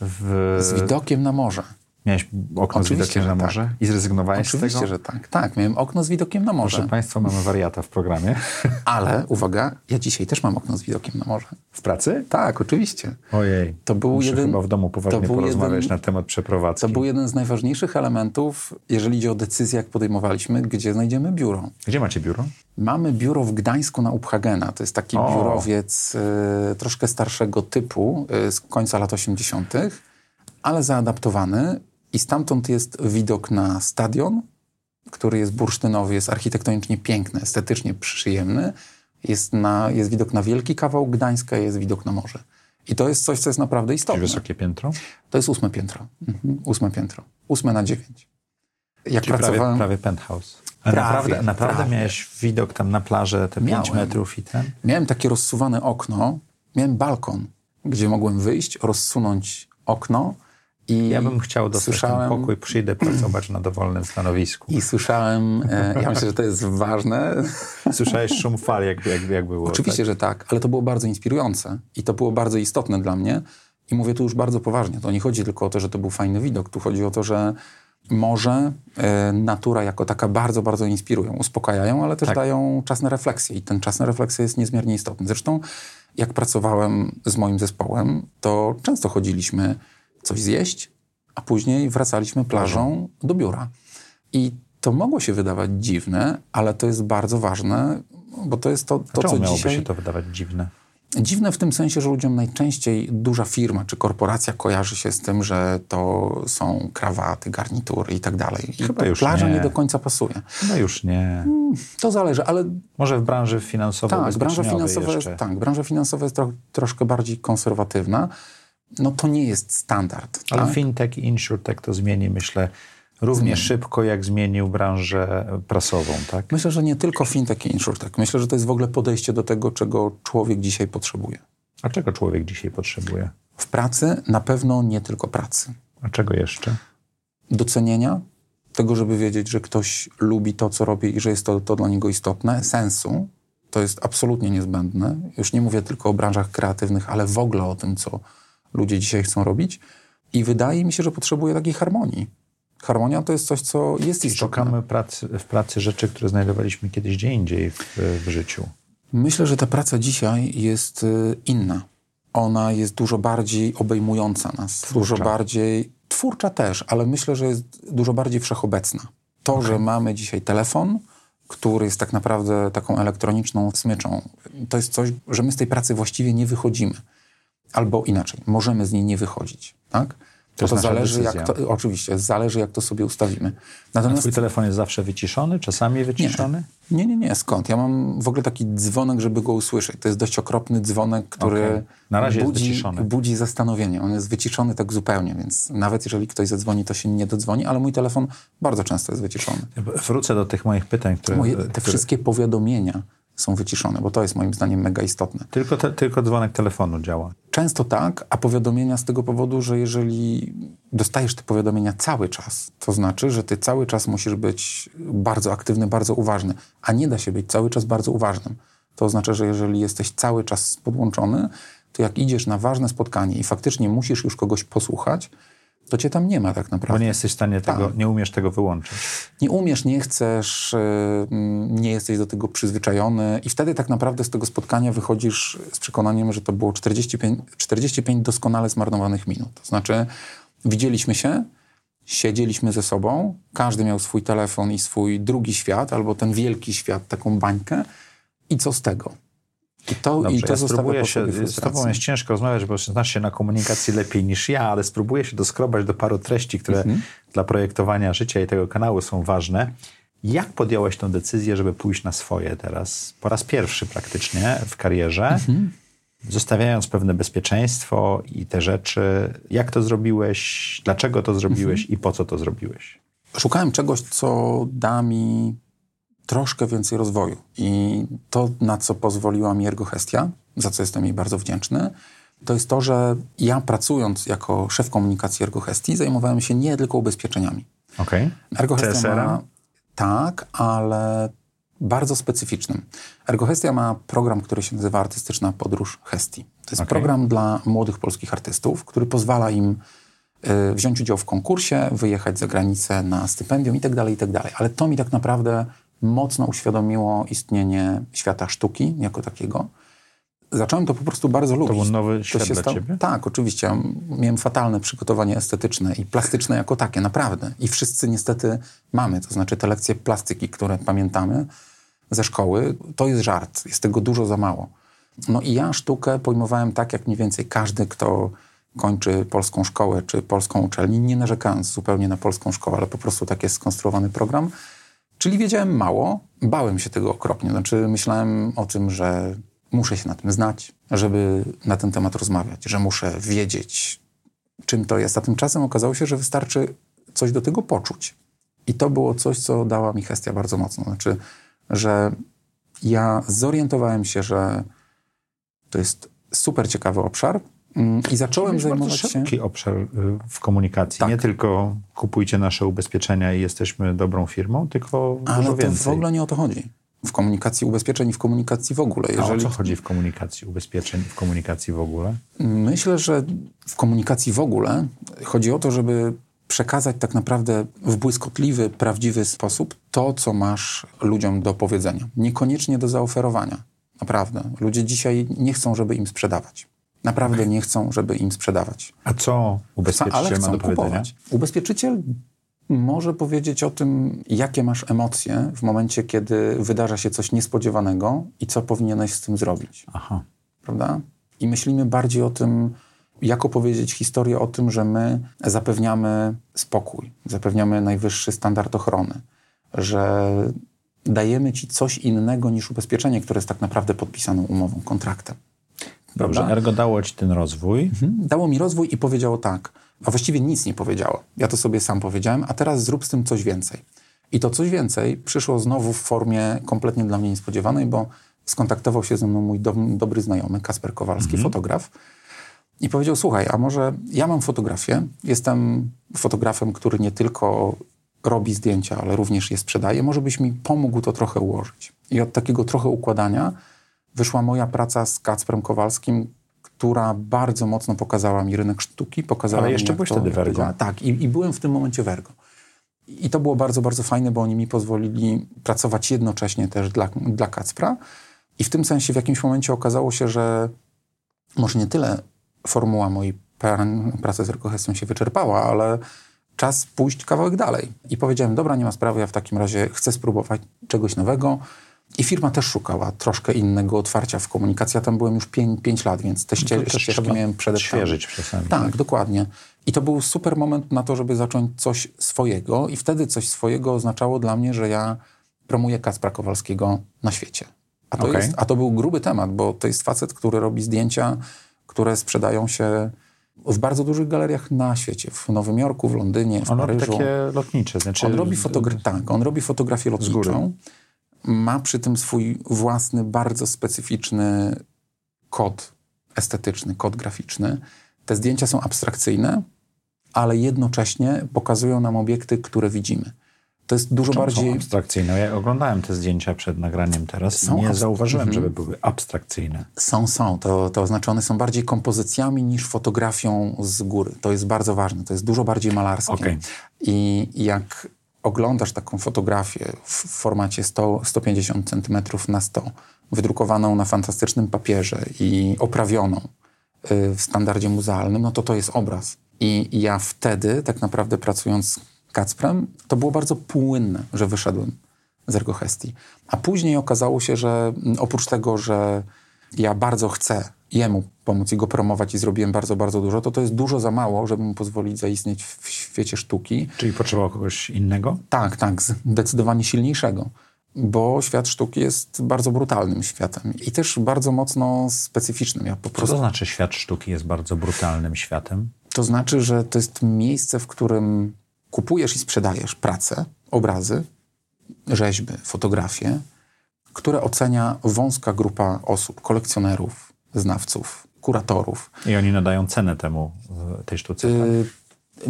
W... z widokiem na morze. Miałeś okno Oczywiście, z widokiem na tak. morze i zrezygnowałeś z Oczywiście, tego? że tak. Tak, miałem okno z widokiem na morze. Proszę Państwa, mamy wariata w programie. Ale, uwaga, ja dzisiaj też mam okno z widokiem na morze. W pracy? Tak, oczywiście. Ojej. To był Muszę jeden- chyba w domu poważnie porozmawiać jeden- na temat przeprowadzki. To był jeden z najważniejszych elementów, jeżeli idzie o decyzję, jak podejmowaliśmy, gdzie znajdziemy biuro. Gdzie macie biuro? Mamy biuro w Gdańsku na Uphagena. To jest taki O. biurowiec y, troszkę starszego typu, y, z końca lat 80., ale zaadaptowany. I stamtąd jest widok na stadion, który jest bursztynowy, jest architektonicznie piękny, estetycznie przyjemny. Jest, na, jest widok na wielki kawał Gdańska, jest widok na morze. I to jest coś, co jest naprawdę istotne. wysokie piętro? To jest ósme piętro. Mhm. Ósme piętro. Ósme na dziewięć. Jak Czyli prawie, pracowałem... prawie penthouse. A Prawie, naprawdę, naprawdę prawie. miałeś widok tam na plażę, te 5 Miałem. metrów i ten? Miałem takie rozsuwane okno, miałem balkon, gdzie mogłem wyjść, rozsunąć okno i Ja bym chciał dostać słyszałem, ten pokój, przyjdę pracować na dowolnym stanowisku. I słyszałem, e, ja myślę, że to jest ważne. Słyszałeś szum fal, jak, jak, jak było. Oczywiście, tak? że tak, ale to było bardzo inspirujące i to było bardzo istotne dla mnie. I mówię tu już bardzo poważnie. To nie chodzi tylko o to, że to był fajny widok. Tu chodzi o to, że morze, e, natura jako taka bardzo, bardzo inspirują, uspokajają, ale też Tak. dają czas na refleksję. I ten czas na refleksję jest niezmiernie istotny. Zresztą, jak pracowałem z moim zespołem, to często chodziliśmy coś zjeść, a później wracaliśmy plażą do biura. I to mogło się wydawać dziwne, ale to jest bardzo ważne, bo to jest to, to co miałoby dzisiaj... się to wydawać dziwne? Dziwne w tym sensie, że ludziom najczęściej duża firma czy korporacja kojarzy się z tym, że to są krawaty, garnitury i tak dalej. I Chyba już plaża nie. nie do końca pasuje. No już nie. To zależy, ale Może w branży finansowej tak, branża finansowa, jest, tak, branża finansowa jest tro, troszkę bardziej konserwatywna. No to nie jest standard. Ale tak? fintech i insurtech to zmieni, myślę, równie szybko, jak zmienił branżę prasową, tak? Myślę, że nie tylko fintech i insurtech. Myślę, że to jest w ogóle podejście do tego, czego człowiek dzisiaj potrzebuje. A czego człowiek dzisiaj potrzebuje? W pracy na pewno nie tylko pracy. A czego jeszcze? docenienia, tego, żeby wiedzieć, że ktoś lubi to, co robi i że jest to, to dla niego istotne, sensu. To jest absolutnie niezbędne. Już nie mówię tylko o branżach kreatywnych, ale w ogóle o tym, co ludzie dzisiaj chcą robić. I wydaje mi się, że potrzebuje takiej harmonii. Harmonia to jest coś, co jest istotne. Szukamy pracy, w pracy rzeczy, które znajdowaliśmy kiedyś gdzie indziej w, w życiu. Myślę, że ta praca dzisiaj jest y, inna. Ona jest dużo bardziej obejmująca nas, dużo bardziej twórcza też, ale myślę, że jest dużo bardziej wszechobecna. To, że mamy dzisiaj telefon, który jest tak naprawdę taką elektroniczną smyczą, to jest coś, że my z tej pracy właściwie nie wychodzimy. Albo inaczej, możemy z niej nie wychodzić, tak? To, to zależy, jak to, oczywiście, zależy jak to sobie ustawimy. A Natomiast twój telefon jest zawsze wyciszony, czasami wyciszony? nie, nie, nie, skąd? Ja mam w ogóle taki dzwonek, żeby go usłyszeć. To jest dość okropny dzwonek, który Okej. Na razie budzi, budzi zastanowienie. On jest wyciszony tak zupełnie, więc nawet jeżeli ktoś zadzwoni, to się nie dodzwoni, ale mój telefon bardzo często jest wyciszony. Wrócę do tych moich pytań, które... Moje, te które... wszystkie powiadomienia są wyciszone, bo to jest moim zdaniem mega istotne. Tylko, te, tylko dzwonek telefonu działa. Często tak, a powiadomienia z tego powodu, że jeżeli dostajesz te powiadomienia cały czas, to znaczy, że ty cały czas musisz być bardzo aktywny, bardzo uważny, a nie da się być cały czas bardzo uważnym. To oznacza, że jeżeli jesteś cały czas podłączony, to jak idziesz na ważne spotkanie i faktycznie musisz już kogoś posłuchać, to cię tam nie ma tak Bo naprawdę. nie jesteś w stanie tego, Tak. nie umiesz tego wyłączyć. Nie umiesz, nie chcesz, yy, mm, nie jesteś do tego przyzwyczajony i wtedy tak naprawdę z tego spotkania wychodzisz z przekonaniem, że to było 45, 45 doskonale zmarnowanych minut. To znaczy widzieliśmy się, siedzieliśmy ze sobą, każdy miał swój telefon i swój drugi świat, albo ten wielki świat, taką bańkę i co z tego? I to, Dobrze, i to ja spróbuję się, z tobą jest ciężko rozmawiać, bo znasz się na komunikacji lepiej niż ja, ale spróbuję się doskrobać do paru treści, które Mhm. dla projektowania życia i tego kanału są ważne. Jak podjąłeś tę decyzję, żeby pójść na swoje teraz? Po raz pierwszy praktycznie w karierze, Mhm. zostawiając pewne bezpieczeństwo i te rzeczy. Jak to zrobiłeś? Dlaczego to zrobiłeś Mhm. i po co to zrobiłeś? Szukałem czegoś, co da mi troszkę więcej rozwoju. I to, na co pozwoliła mi Ergohestia, za co jestem jej bardzo wdzięczny, to jest to, że ja pracując jako szef komunikacji Ergohestii zajmowałem się nie tylko ubezpieczeniami. Okej. Ergohestia CSR-em? ma... Tak, ale bardzo specyficznym. Ergohestia ma program, który się nazywa Artystyczna Podróż Hestii. To jest Okej. program dla młodych polskich artystów, który pozwala im y, wziąć udział w konkursie, wyjechać za granicę na stypendium itd., tak itd. Tak Ale to mi tak naprawdę mocno uświadomiło istnienie świata sztuki jako takiego. Zacząłem to po prostu bardzo lubić. To był nowy świat się dla stało, ciebie? Tak, oczywiście. Miałem fatalne przygotowanie estetyczne i plastyczne jako takie, naprawdę. I wszyscy niestety mamy, to znaczy te lekcje plastyki, które pamiętamy ze szkoły, to jest żart. Jest tego dużo za mało. No i ja sztukę pojmowałem tak, jak mniej więcej każdy, kto kończy polską szkołę czy polską uczelnię, nie narzekając zupełnie na polską szkołę, ale po prostu tak jest skonstruowany program. Czyli wiedziałem mało, bałem się tego okropnie. Znaczy myślałem o tym, że muszę się na tym znać, żeby na ten temat rozmawiać, że muszę wiedzieć, czym to jest. A tymczasem okazało się, że wystarczy coś do tego poczuć. I to było coś, co dała mi Hestia bardzo mocno. Znaczy, że ja zorientowałem się, że to jest super ciekawy obszar, i zacząłem zajmować się... szeroki obszar y, w komunikacji. Tak. Nie tylko kupujcie nasze ubezpieczenia i jesteśmy dobrą firmą, tylko Ale dużo to więcej. w ogóle nie o to chodzi. W komunikacji ubezpieczeń i w komunikacji w ogóle. A o Jeżeli co chodzi w komunikacji ubezpieczeń, w komunikacji w ogóle? Myślę, że w komunikacji w ogóle chodzi o to, żeby przekazać tak naprawdę w błyskotliwy, prawdziwy sposób to, co masz ludziom do powiedzenia. Niekoniecznie do zaoferowania. Naprawdę. Ludzie dzisiaj nie chcą, żeby im sprzedawać. Naprawdę nie chcą, żeby im sprzedawać. A co ale ubezpieczyciel ma chcą do powiedzenia? kupować. Ubezpieczyciel może powiedzieć o tym, jakie masz emocje w momencie, kiedy wydarza się coś niespodziewanego i co powinieneś z tym zrobić Aha. prawda? I myślimy bardziej o tym, jak opowiedzieć historię o tym, że my zapewniamy spokój, zapewniamy najwyższy standard ochrony, że dajemy ci coś innego niż ubezpieczenie, które jest tak naprawdę podpisaną umową, kontraktem. Dobrze, Prawda? Ergo dało ci ten rozwój. Mhm. Dało mi rozwój i powiedziało tak, a właściwie nic nie powiedziało. Ja to sobie sam powiedziałem, a teraz zrób z tym coś więcej. I to coś więcej przyszło znowu w formie kompletnie dla mnie niespodziewanej, bo skontaktował się ze mną mój do, dobry znajomy, Kasper Kowalski, fotograf, i powiedział, słuchaj, a może ja mam fotografię, jestem fotografem, który nie tylko robi zdjęcia, ale również je sprzedaje, może byś mi pomógł to trochę ułożyć. I od takiego trochę układania wyszła moja praca z Kacprem Kowalskim, która bardzo mocno pokazała mi rynek sztuki, pokazała Ale mi, jeszcze jak byłeś to- wtedy jak to w Ergo. działa. Tak, i, i byłem w tym momencie w Ergo. I to było bardzo, bardzo fajne, bo oni mi pozwolili pracować jednocześnie też dla, dla Kacpra. I w tym sensie w jakimś momencie okazało się, że może nie tyle formuła mojej pra- pracy z Ergohestią się wyczerpała, ale czas pójść kawałek dalej. I powiedziałem, dobra, nie ma sprawy, ja w takim razie chcę spróbować czegoś nowego. I firma też szukała troszkę innego otwarcia w komunikacji. Ja tam byłem już 5 lat, więc te ście, No ścieżki miałem przede mną. Świeżyć czasami. Tak, dokładnie. I to był super moment na to, żeby zacząć coś swojego i wtedy coś swojego oznaczało dla mnie, że ja promuję Kacpra Kowalskiego na świecie. A to, Okej. jest, a to był gruby temat, bo to jest facet, który robi zdjęcia, które sprzedają się w bardzo dużych galeriach na świecie. W Nowym Jorku, w Londynie, w On robi Paryżu. takie lotnicze. Znaczy, On robi, fotogra- tak, on robi fotografię lotniczą. Ma przy tym swój własny, bardzo specyficzny kod estetyczny, kod graficzny. Te zdjęcia są abstrakcyjne, ale jednocześnie pokazują nam obiekty, które widzimy. To jest dużo Czemu bardziej... są abstrakcyjne? Ja oglądałem te zdjęcia przed nagraniem teraz Są i nie zauważyłem, Mhm. żeby były abstrakcyjne. Są, są. To, to znaczy one są bardziej kompozycjami niż fotografią z góry. To jest bardzo ważne. To jest dużo bardziej malarskie. Okej. I jak oglądasz taką fotografię w formacie 100, 150 cm na 100, wydrukowaną na fantastycznym papierze i oprawioną y, w standardzie muzealnym, no to to jest obraz. I ja wtedy, tak naprawdę pracując z Kacprem, to było bardzo płynne, że wyszedłem z Ergohestii. A później okazało się, że mm, oprócz tego, że ja bardzo chcę jemu pomóc i go promować i zrobiłem bardzo, bardzo dużo, to to jest dużo za mało, żeby mu pozwolić zaistnieć w świecie sztuki. Czyli potrzebował kogoś innego? Tak, tak, zdecydowanie silniejszego, bo świat sztuki jest bardzo brutalnym światem i też bardzo mocno specyficznym. Ja po Co prostu to znaczy świat sztuki jest bardzo brutalnym światem? To znaczy, że to jest miejsce, w którym kupujesz i sprzedajesz pracę, obrazy, rzeźby, fotografie, które ocenia wąska grupa osób, kolekcjonerów, znawców, kuratorów. I oni nadają cenę temu, e, tej sztuce. tak? Y,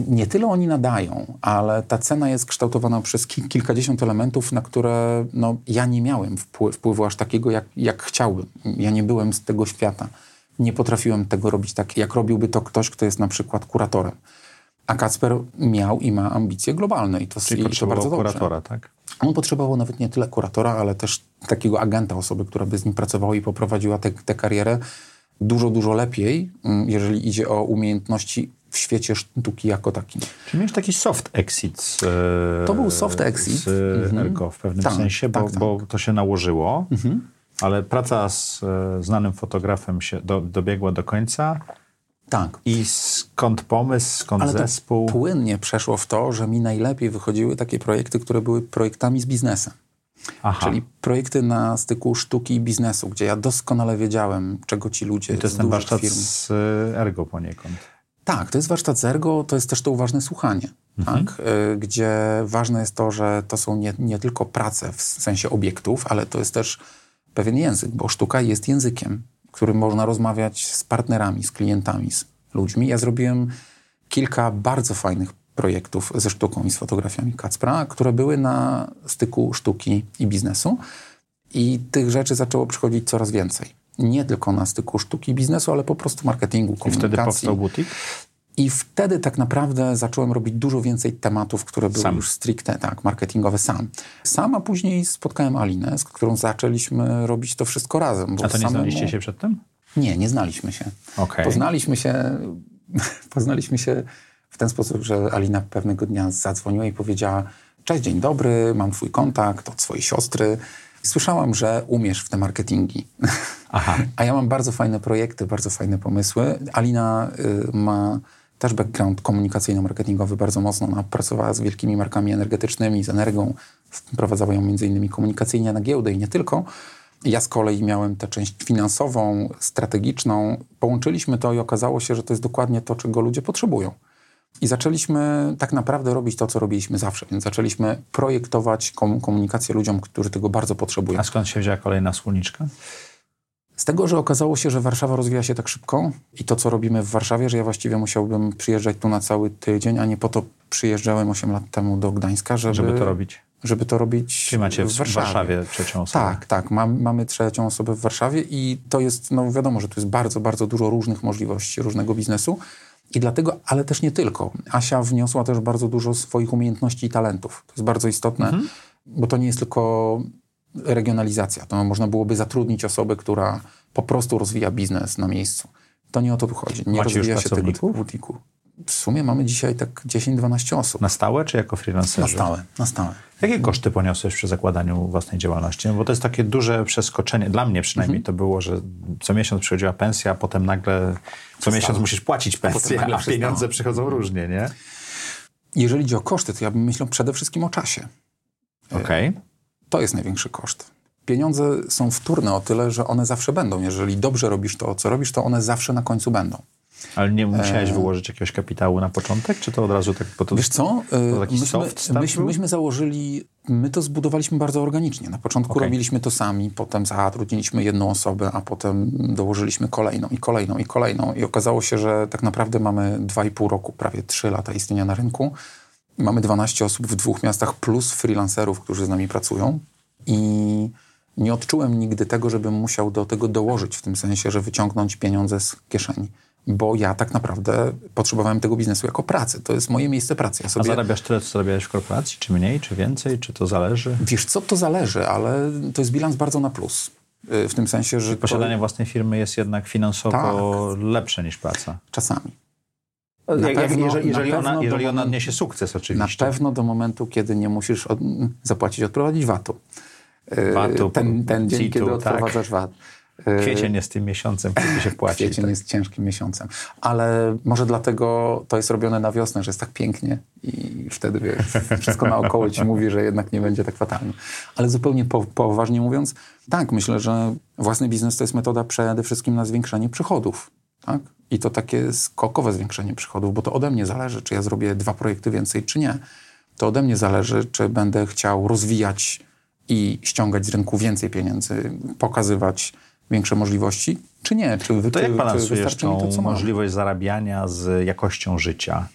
Nie tyle oni nadają, ale ta cena jest kształtowana przez ki- kilkadziesiąt elementów, na które no, ja nie miałem wpły- wpływu aż takiego, jak, jak chciałbym. Ja nie byłem z tego świata. Nie potrafiłem tego robić tak, jak robiłby to ktoś, kto jest na przykład kuratorem. A Kacper miał i ma ambicje globalne i to, Czyli i to potrzebował bardzo dobrze. kuratora, tak? On potrzebował nawet nie tyle kuratora, ale też takiego agenta, osoby, która by z nim pracowała i poprowadziła tę karierę dużo, dużo lepiej, mm, jeżeli idzie o umiejętności w świecie sztuki jako takim. Czyli miałeś taki soft exit z, To był soft exit. z Mhm. Ergo w pewnym Tak, sensie, bo, tak, tak. bo to się nałożyło, ale praca z e, znanym fotografem się do, dobiegła do końca Tak. i skąd pomysł, skąd Ale to zespół? płynnie przeszło w to, że mi najlepiej wychodziły takie projekty, które były projektami z biznesem. Aha, Czyli projekty na styku sztuki i biznesu, gdzie ja doskonale wiedziałem, czego ci ludzie I to jest z ten warsztat firm... z e, Ergo poniekąd. Tak, to jest warsztat Zergo, to jest też to uważne słuchanie, Mhm. tak? Y, gdzie ważne jest to, że to są nie, nie tylko prace w sensie obiektów, ale to jest też pewien język, bo sztuka jest językiem, którym można rozmawiać z partnerami, z klientami, z ludźmi. Ja zrobiłem kilka bardzo fajnych projektów ze sztuką i z fotografiami Kacpra, które były na styku sztuki i biznesu i tych rzeczy zaczęło przychodzić coraz więcej. Nie tylko na styku sztuki i biznesu, ale po prostu marketingu, I komunikacji. wtedy powstał butik? I wtedy tak naprawdę zacząłem robić dużo więcej tematów, które były Sam. już stricte tak, marketingowe sam. Sam, a później spotkałem Alinę, z którą zaczęliśmy robić to wszystko razem. A to nie samemu- znaliście się przedtem? Nie, nie znaliśmy się. Okej. Poznaliśmy się poznaliśmy się w ten sposób, że Alina pewnego dnia zadzwoniła i powiedziała cześć, dzień dobry, mam twój kontakt od swojej siostry. Słyszałam, że umiesz w te marketingi. Aha. A ja mam bardzo fajne projekty, bardzo fajne pomysły. Alina y, ma też background komunikacyjno-marketingowy bardzo mocno. Ona pracowała z wielkimi markami energetycznymi, z Energią. Wprowadzała ją między innymi komunikacyjnie na giełdę i nie tylko. Ja z kolei miałem tę część finansową, strategiczną. Połączyliśmy to i okazało się, że to jest dokładnie to, czego ludzie potrzebują. I zaczęliśmy tak naprawdę robić to, co robiliśmy zawsze. Więc zaczęliśmy projektować kom- komunikację ludziom, którzy tego bardzo potrzebują. A skąd się wzięła kolejna wspólniczka? Z tego, że okazało się, że Warszawa rozwija się tak szybko i to, co robimy w Warszawie, że ja właściwie musiałbym przyjeżdżać tu na cały tydzień, a nie po to przyjeżdżałem 8 lat temu do Gdańska, żeby, Żeby to robić. Żeby to robić Czy macie w w Warszawie, Warszawie. trzecią osobę? Tak, tak. Mam, mamy trzecią osobę w Warszawie i to jest, no wiadomo, że tu jest bardzo, bardzo dużo różnych możliwości, różnego biznesu. I dlatego, ale też nie tylko. Asia wniosła też bardzo dużo swoich umiejętności i talentów. To jest bardzo istotne, bo to nie jest tylko regionalizacja. To można byłoby zatrudnić osobę, która po prostu rozwija biznes na miejscu. To nie o to tu chodzi. Nie Macie już rozwija się tego butiku. W sumie mamy dzisiaj tak 10-12 osób. Na stałe czy jako freelancerzy? Na stałe, na stałe. Jakie koszty poniosłeś przy zakładaniu własnej działalności? No Bo to jest takie duże przeskoczenie, dla mnie przynajmniej to było, że co miesiąc przychodziła pensja, a potem nagle co miesiąc musisz płacić pensję, a przestało. pieniądze przychodzą różnie, nie? Jeżeli chodzi o koszty, to ja bym myślał przede wszystkim o czasie. Okej. To jest największy koszt. Pieniądze są wtórne o tyle, że one zawsze będą. Jeżeli dobrze robisz to, co robisz, to one zawsze na końcu będą. Ale nie musiałeś wyłożyć jakiegoś kapitału na początek, czy to od razu tak... Bo to, Wiesz co? to Y, taki myśmy, soft myśmy, myśmy założyli, my to zbudowaliśmy bardzo organicznie. Na początku Okej. robiliśmy to sami, potem zatrudniliśmy jedną osobę, a potem dołożyliśmy kolejną i kolejną i kolejną. I okazało się, że tak naprawdę mamy 2,5 roku, prawie 3 lata istnienia na rynku. Mamy 12 osób w dwóch miastach plus freelancerów, którzy z nami pracują. I nie odczułem nigdy tego, żebym musiał do tego dołożyć, w tym sensie, że wyciągnąć pieniądze z kieszeni. Bo ja tak naprawdę potrzebowałem tego biznesu jako pracy. To jest moje miejsce pracy. Ja A sobie zarabiasz tyle, co zarabiałeś w korporacji, czy mniej, czy więcej, czy to zależy? Wiesz co, to zależy, ale to jest bilans bardzo na plus. Y, W tym sensie, że Posiadanie własnej firmy jest jednak finansowo Tak. lepsze niż praca. to czasami. Jak, jak, pewno- jeżeli jeżeli, na ona, pewno jeżeli ona odniesie sukces Na oczywiście. pewno do momentu, kiedy nie musisz od, zapłacić, odprowadzić VAT-u. VAT-u, ten, ten dzień, kiedy tak. odprowadzasz VAT. Y, Kwiecień jest tym miesiącem, kiedy się płaci. Kwiecień tak. jest ciężkim miesiącem. Ale może dlatego to jest robione na wiosnę, że jest tak pięknie i wtedy wiesz, wszystko naokoło ci mówi, że jednak nie będzie tak fatalnie. Ale zupełnie po, poważnie mówiąc, tak, myślę, że własny biznes to jest metoda przede wszystkim na zwiększenie przychodów. Tak? I to takie skokowe zwiększenie przychodów, bo to ode mnie zależy, czy ja zrobię dwa projekty więcej, czy nie. To ode mnie zależy, czy będę chciał rozwijać i ściągać z rynku więcej pieniędzy, pokazywać większe możliwości, czy nie? Czy, To czy, jak balansujesz tą to, co mam? możliwość zarabiania z jakością życia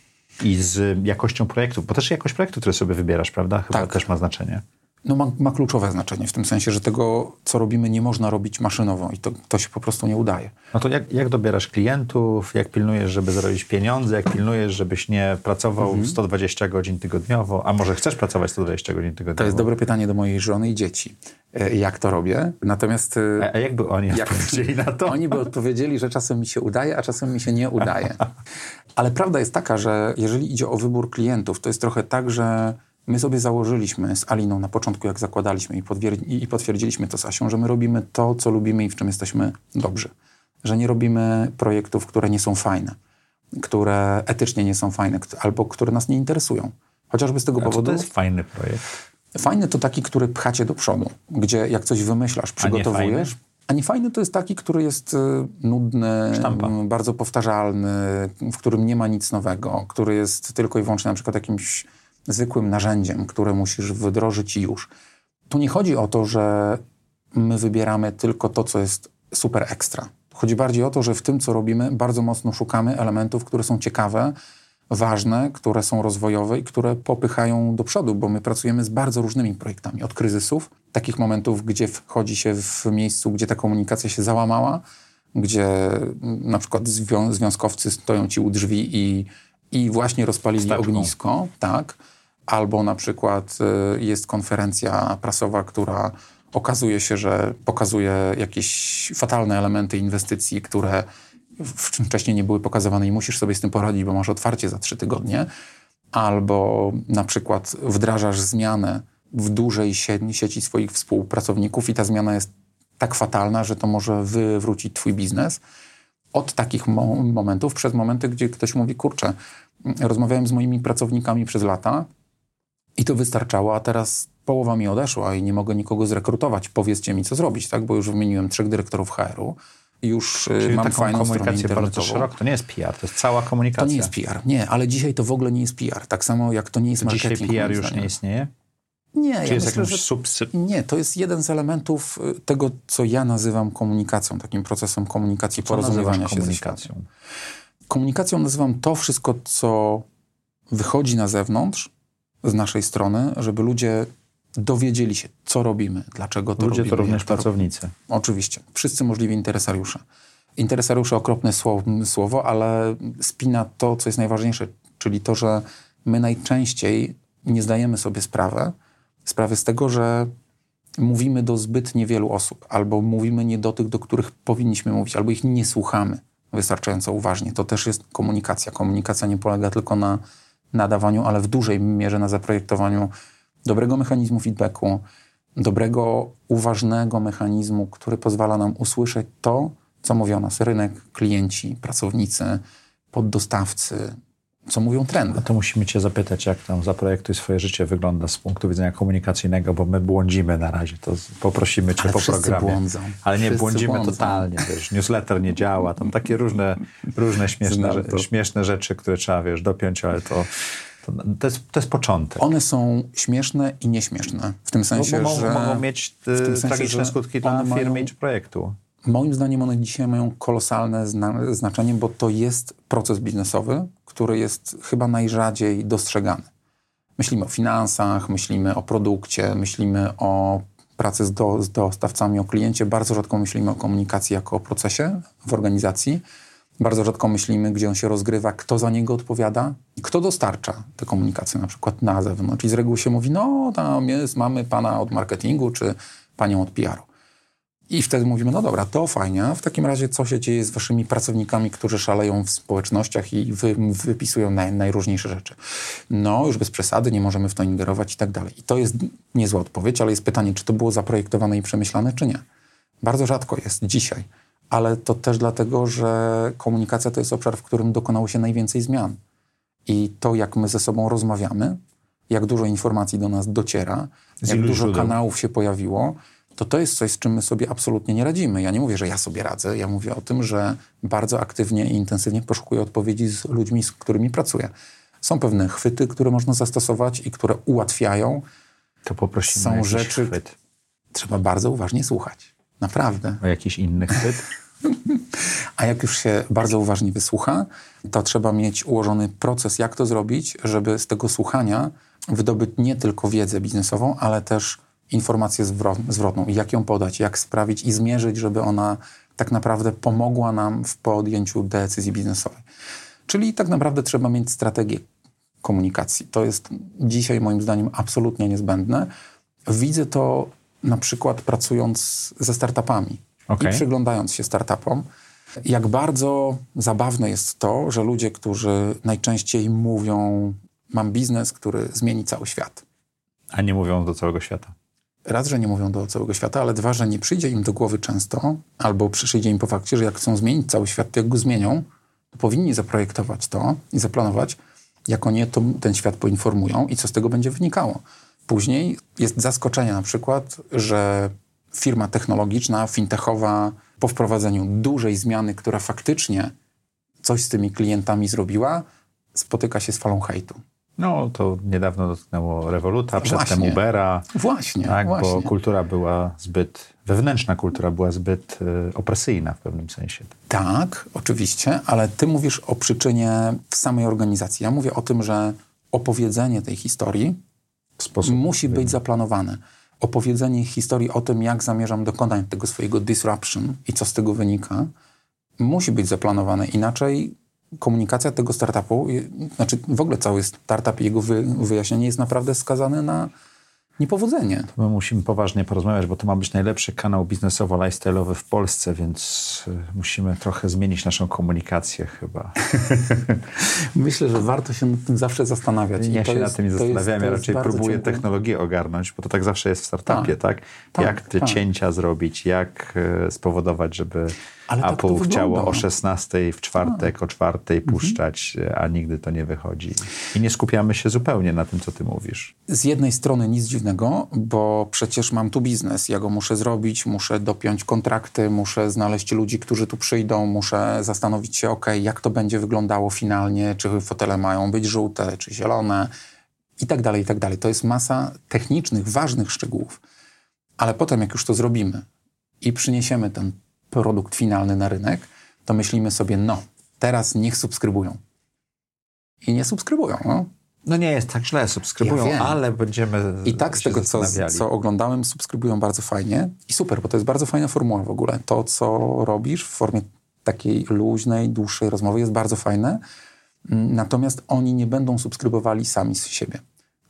i z jakością projektu? Bo też jakość projektu, który sobie wybierasz, prawda? Chyba Tak. też ma znaczenie. No ma, ma, kluczowe znaczenie w tym sensie, że tego, co robimy, nie można robić maszynowo i to, to się po prostu nie udaje. No to jak, jak dobierasz klientów, jak pilnujesz, żeby zarobić pieniądze, jak pilnujesz, żebyś nie pracował mhm. 120 godzin tygodniowo, a może chcesz pracować 120 godzin tygodniowo? To jest dobre pytanie do mojej żony i dzieci. E, jak to robię? Natomiast... E, a, a jakby oni jak, odpowiedzieli na to? Oni by odpowiedzieli, że czasem mi się udaje, a czasem mi się nie udaje. Ale prawda jest taka, że jeżeli idzie o wybór klientów, to jest trochę tak, że My sobie założyliśmy z Aliną na początku, jak zakładaliśmy i, i potwierdziliśmy to z Asią, że my robimy to, co lubimy i w czym jesteśmy dobrzy. Że nie robimy projektów, które nie są fajne, które etycznie nie są fajne, albo które nas nie interesują. Chociażby z tego A powodu. to jest fajny projekt? Fajny to taki, który pchacie do przodu, gdzie jak coś wymyślasz, przygotowujesz. A nie fajny to jest taki, który jest y, nudny, Sztampa. bardzo powtarzalny, w którym nie ma nic nowego, który jest tylko i wyłącznie na przykład jakimś zwykłym narzędziem, które musisz wdrożyć już. Tu nie chodzi o to, że my wybieramy tylko to, co jest super ekstra. Chodzi bardziej o to, że w tym, co robimy, bardzo mocno szukamy elementów, które są ciekawe, ważne, które są rozwojowe i które popychają do przodu, bo my pracujemy z bardzo różnymi projektami. Od kryzysów, takich momentów, gdzie wchodzi się w miejscu, gdzie ta komunikacja się załamała, gdzie na przykład zwią związkowcy stoją ci u drzwi i, i właśnie rozpalili ognisko, tak albo na przykład y, jest konferencja prasowa, która okazuje się, że pokazuje jakieś fatalne elementy inwestycji, które wcześniej nie były pokazywane i musisz sobie z tym poradzić, bo masz otwarcie za trzy tygodnie, albo na przykład wdrażasz zmianę w dużej sieci swoich współpracowników i ta zmiana jest tak fatalna, że to może wywrócić twój biznes. Od takich mo momentów, przez momenty, gdzie ktoś mówi, kurczę, rozmawiałem z moimi pracownikami przez lata, i to wystarczało, a teraz połowa mi odeszła i nie mogę nikogo zrekrutować. Powiedzcie mi, co zrobić, tak? Bo już wymieniłem trzech dyrektorów HR-u. Już y, Czyli mam taką fajną komunikację bardzo szeroką. To nie jest PR, to jest cała komunikacja. To nie jest PR, nie, ale dzisiaj to w ogóle nie jest PR. Tak samo jak to nie jest marketing. Dzisiaj PR już nie istnieje? Nie, Czy ja jest myślę, jakimś subsy... Nie, to jest jeden z elementów y, tego, co ja nazywam komunikacją, takim procesem komunikacji, co porozumiewania się komunikacją? Komunikacją nazywam to wszystko, co wychodzi na zewnątrz, z naszej strony, żeby ludzie dowiedzieli się, co robimy, dlaczego to ludzie robimy. Ludzie to również pracownicy. Oczywiście. Wszyscy możliwi interesariusze. Interesariusze okropne słowo, słowo, ale spina to, co jest najważniejsze, czyli to, że my najczęściej nie zdajemy sobie sprawy, sprawy z tego, że mówimy do zbyt niewielu osób, albo mówimy nie do tych, do których powinniśmy mówić, albo ich nie słuchamy wystarczająco uważnie. To też jest komunikacja. Komunikacja nie polega tylko na nadawaniu, ale w dużej mierze na zaprojektowaniu dobrego mechanizmu feedbacku, dobrego, uważnego mechanizmu, który pozwala nam usłyszeć to, co mówi o nas rynek, klienci, pracownicy, poddostawcy, co mówią trendy. A to musimy cię zapytać, jak tam zaprojektuj swoje życie wygląda z punktu widzenia komunikacyjnego, bo my błądzimy na razie, to poprosimy cię Ale po programie. Błądzą. Ale nie, wszyscy błądzimy błądzą. totalnie, wiesz, newsletter nie działa, tam takie różne, różne śmieszne, śmieszne rzeczy, które trzeba, wiesz, dopiąć, ale to... To, to, jest, to jest początek. One są śmieszne i nieśmieszne. W tym sensie, no, że... Mogą mieć y, sensie, tragiczne skutki dla firmy mają, czy projektu. Moim zdaniem one dzisiaj mają kolosalne zna znaczenie, bo to jest proces biznesowy, który jest chyba najrzadziej dostrzegany. Myślimy o finansach, myślimy o produkcie, myślimy o pracy z, do, z dostawcami, o kliencie. Bardzo rzadko myślimy o komunikacji jako o procesie w organizacji. Bardzo rzadko myślimy, gdzie on się rozgrywa, kto za niego odpowiada, kto dostarcza tę komunikację na przykład na zewnątrz. I z reguły się mówi, no tam jest, mamy pana od marketingu czy panią od PR-u. I wtedy mówimy, no dobra, to fajnie, w takim razie co się dzieje z waszymi pracownikami, którzy szaleją w społecznościach i wy, wypisują naj, najróżniejsze rzeczy. No, już bez przesady, nie możemy w to ingerować i tak dalej. I to jest niezła odpowiedź, ale jest pytanie, czy to było zaprojektowane i przemyślane, czy nie. Bardzo rzadko jest dzisiaj, ale to też dlatego, że komunikacja to jest obszar, w którym dokonało się najwięcej zmian. I to, jak my ze sobą rozmawiamy, jak dużo informacji do nas dociera, jak dużo źródeł. kanałów się pojawiło, to to jest coś, z czym my sobie absolutnie nie radzimy. Ja nie mówię, że ja sobie radzę, ja mówię o tym, że bardzo aktywnie i intensywnie poszukuję odpowiedzi z ludźmi, z którymi pracuję. Są pewne chwyty, które można zastosować i które ułatwiają. To poprosimy Są rzeczy, chwyt. trzeba bardzo uważnie słuchać. Naprawdę. A jakiś inny chwyt? A jak już się bardzo uważnie wysłucha, to trzeba mieć ułożony proces, jak to zrobić, żeby z tego słuchania wydobyć nie tylko wiedzę biznesową, ale też informację zwrotną i jak ją podać, jak sprawić i zmierzyć, żeby ona tak naprawdę pomogła nam w podjęciu decyzji biznesowej. Czyli tak naprawdę trzeba mieć strategię komunikacji. To jest dzisiaj moim zdaniem absolutnie niezbędne. Widzę to na przykład pracując ze startupami okay. i przyglądając się startupom, jak bardzo zabawne jest to, że ludzie, którzy najczęściej mówią, mam biznes, który zmieni cały świat. A nie mówią do całego świata. Raz, że nie mówią do całego świata, ale dwa, że nie przyjdzie im do głowy często, albo przyjdzie im po fakcie, że jak chcą zmienić cały świat, to jak go zmienią, to powinni zaprojektować to i zaplanować, jak oni to, ten świat poinformują i co z tego będzie wynikało. Później jest zaskoczenie na przykład, że firma technologiczna, fintechowa po wprowadzeniu dużej zmiany, która faktycznie coś z tymi klientami zrobiła, spotyka się z falą hejtu. No, to niedawno dotknęło Revoluta, przedtem Ubera. Właśnie, tak, właśnie. Bo kultura była zbyt, wewnętrzna kultura była zbyt y, opresyjna w pewnym sensie. Tak, oczywiście, ale ty mówisz o przyczynie w samej organizacji. Ja mówię o tym, że opowiedzenie tej historii musi być zaplanowane. Opowiedzenie historii o tym, jak zamierzam dokonać tego swojego disruption i co z tego wynika, musi być zaplanowane. Inaczej komunikacja tego startupu, znaczy w ogóle cały startup i jego wy, wyjaśnienie jest naprawdę skazane na niepowodzenie. To my musimy poważnie porozmawiać, bo to ma być najlepszy kanał biznesowo-lifestyle'owy w Polsce, więc y, musimy trochę zmienić naszą komunikację chyba. Myślę, że warto się nad tym zawsze zastanawiać. Ja się jest, nad tym nie zastanawiam, ja raczej próbuję technologię ogarnąć, bo to tak zawsze jest w startupie, tak? tak? tak jak te tak. cięcia zrobić, jak y, spowodować, żeby ale Apple tak chciało o 16 w czwartek, a. o czwartej mhm. puszczać, a nigdy to nie wychodzi. I nie skupiamy się zupełnie na tym, co ty mówisz. Z jednej strony nic dziwnego, bo przecież mam tu biznes, ja go muszę zrobić, muszę dopiąć kontrakty, muszę znaleźć ludzi, którzy tu przyjdą, muszę zastanowić się, ok, jak to będzie wyglądało finalnie, czy fotele mają być żółte, czy zielone i tak dalej, i tak dalej. To jest masa technicznych, ważnych szczegółów. Ale potem, jak już to zrobimy i przyniesiemy ten produkt finalny na rynek, to myślimy sobie, no, teraz niech subskrybują. I nie subskrybują. No, no nie jest tak źle, subskrybują, ja ale będziemy. I tak z tego, co, co oglądałem, subskrybują bardzo fajnie i super, bo to jest bardzo fajna formuła w ogóle. To, co robisz w formie takiej luźnej, dłuższej rozmowy jest bardzo fajne. Mm, natomiast oni nie będą subskrybowali sami z siebie.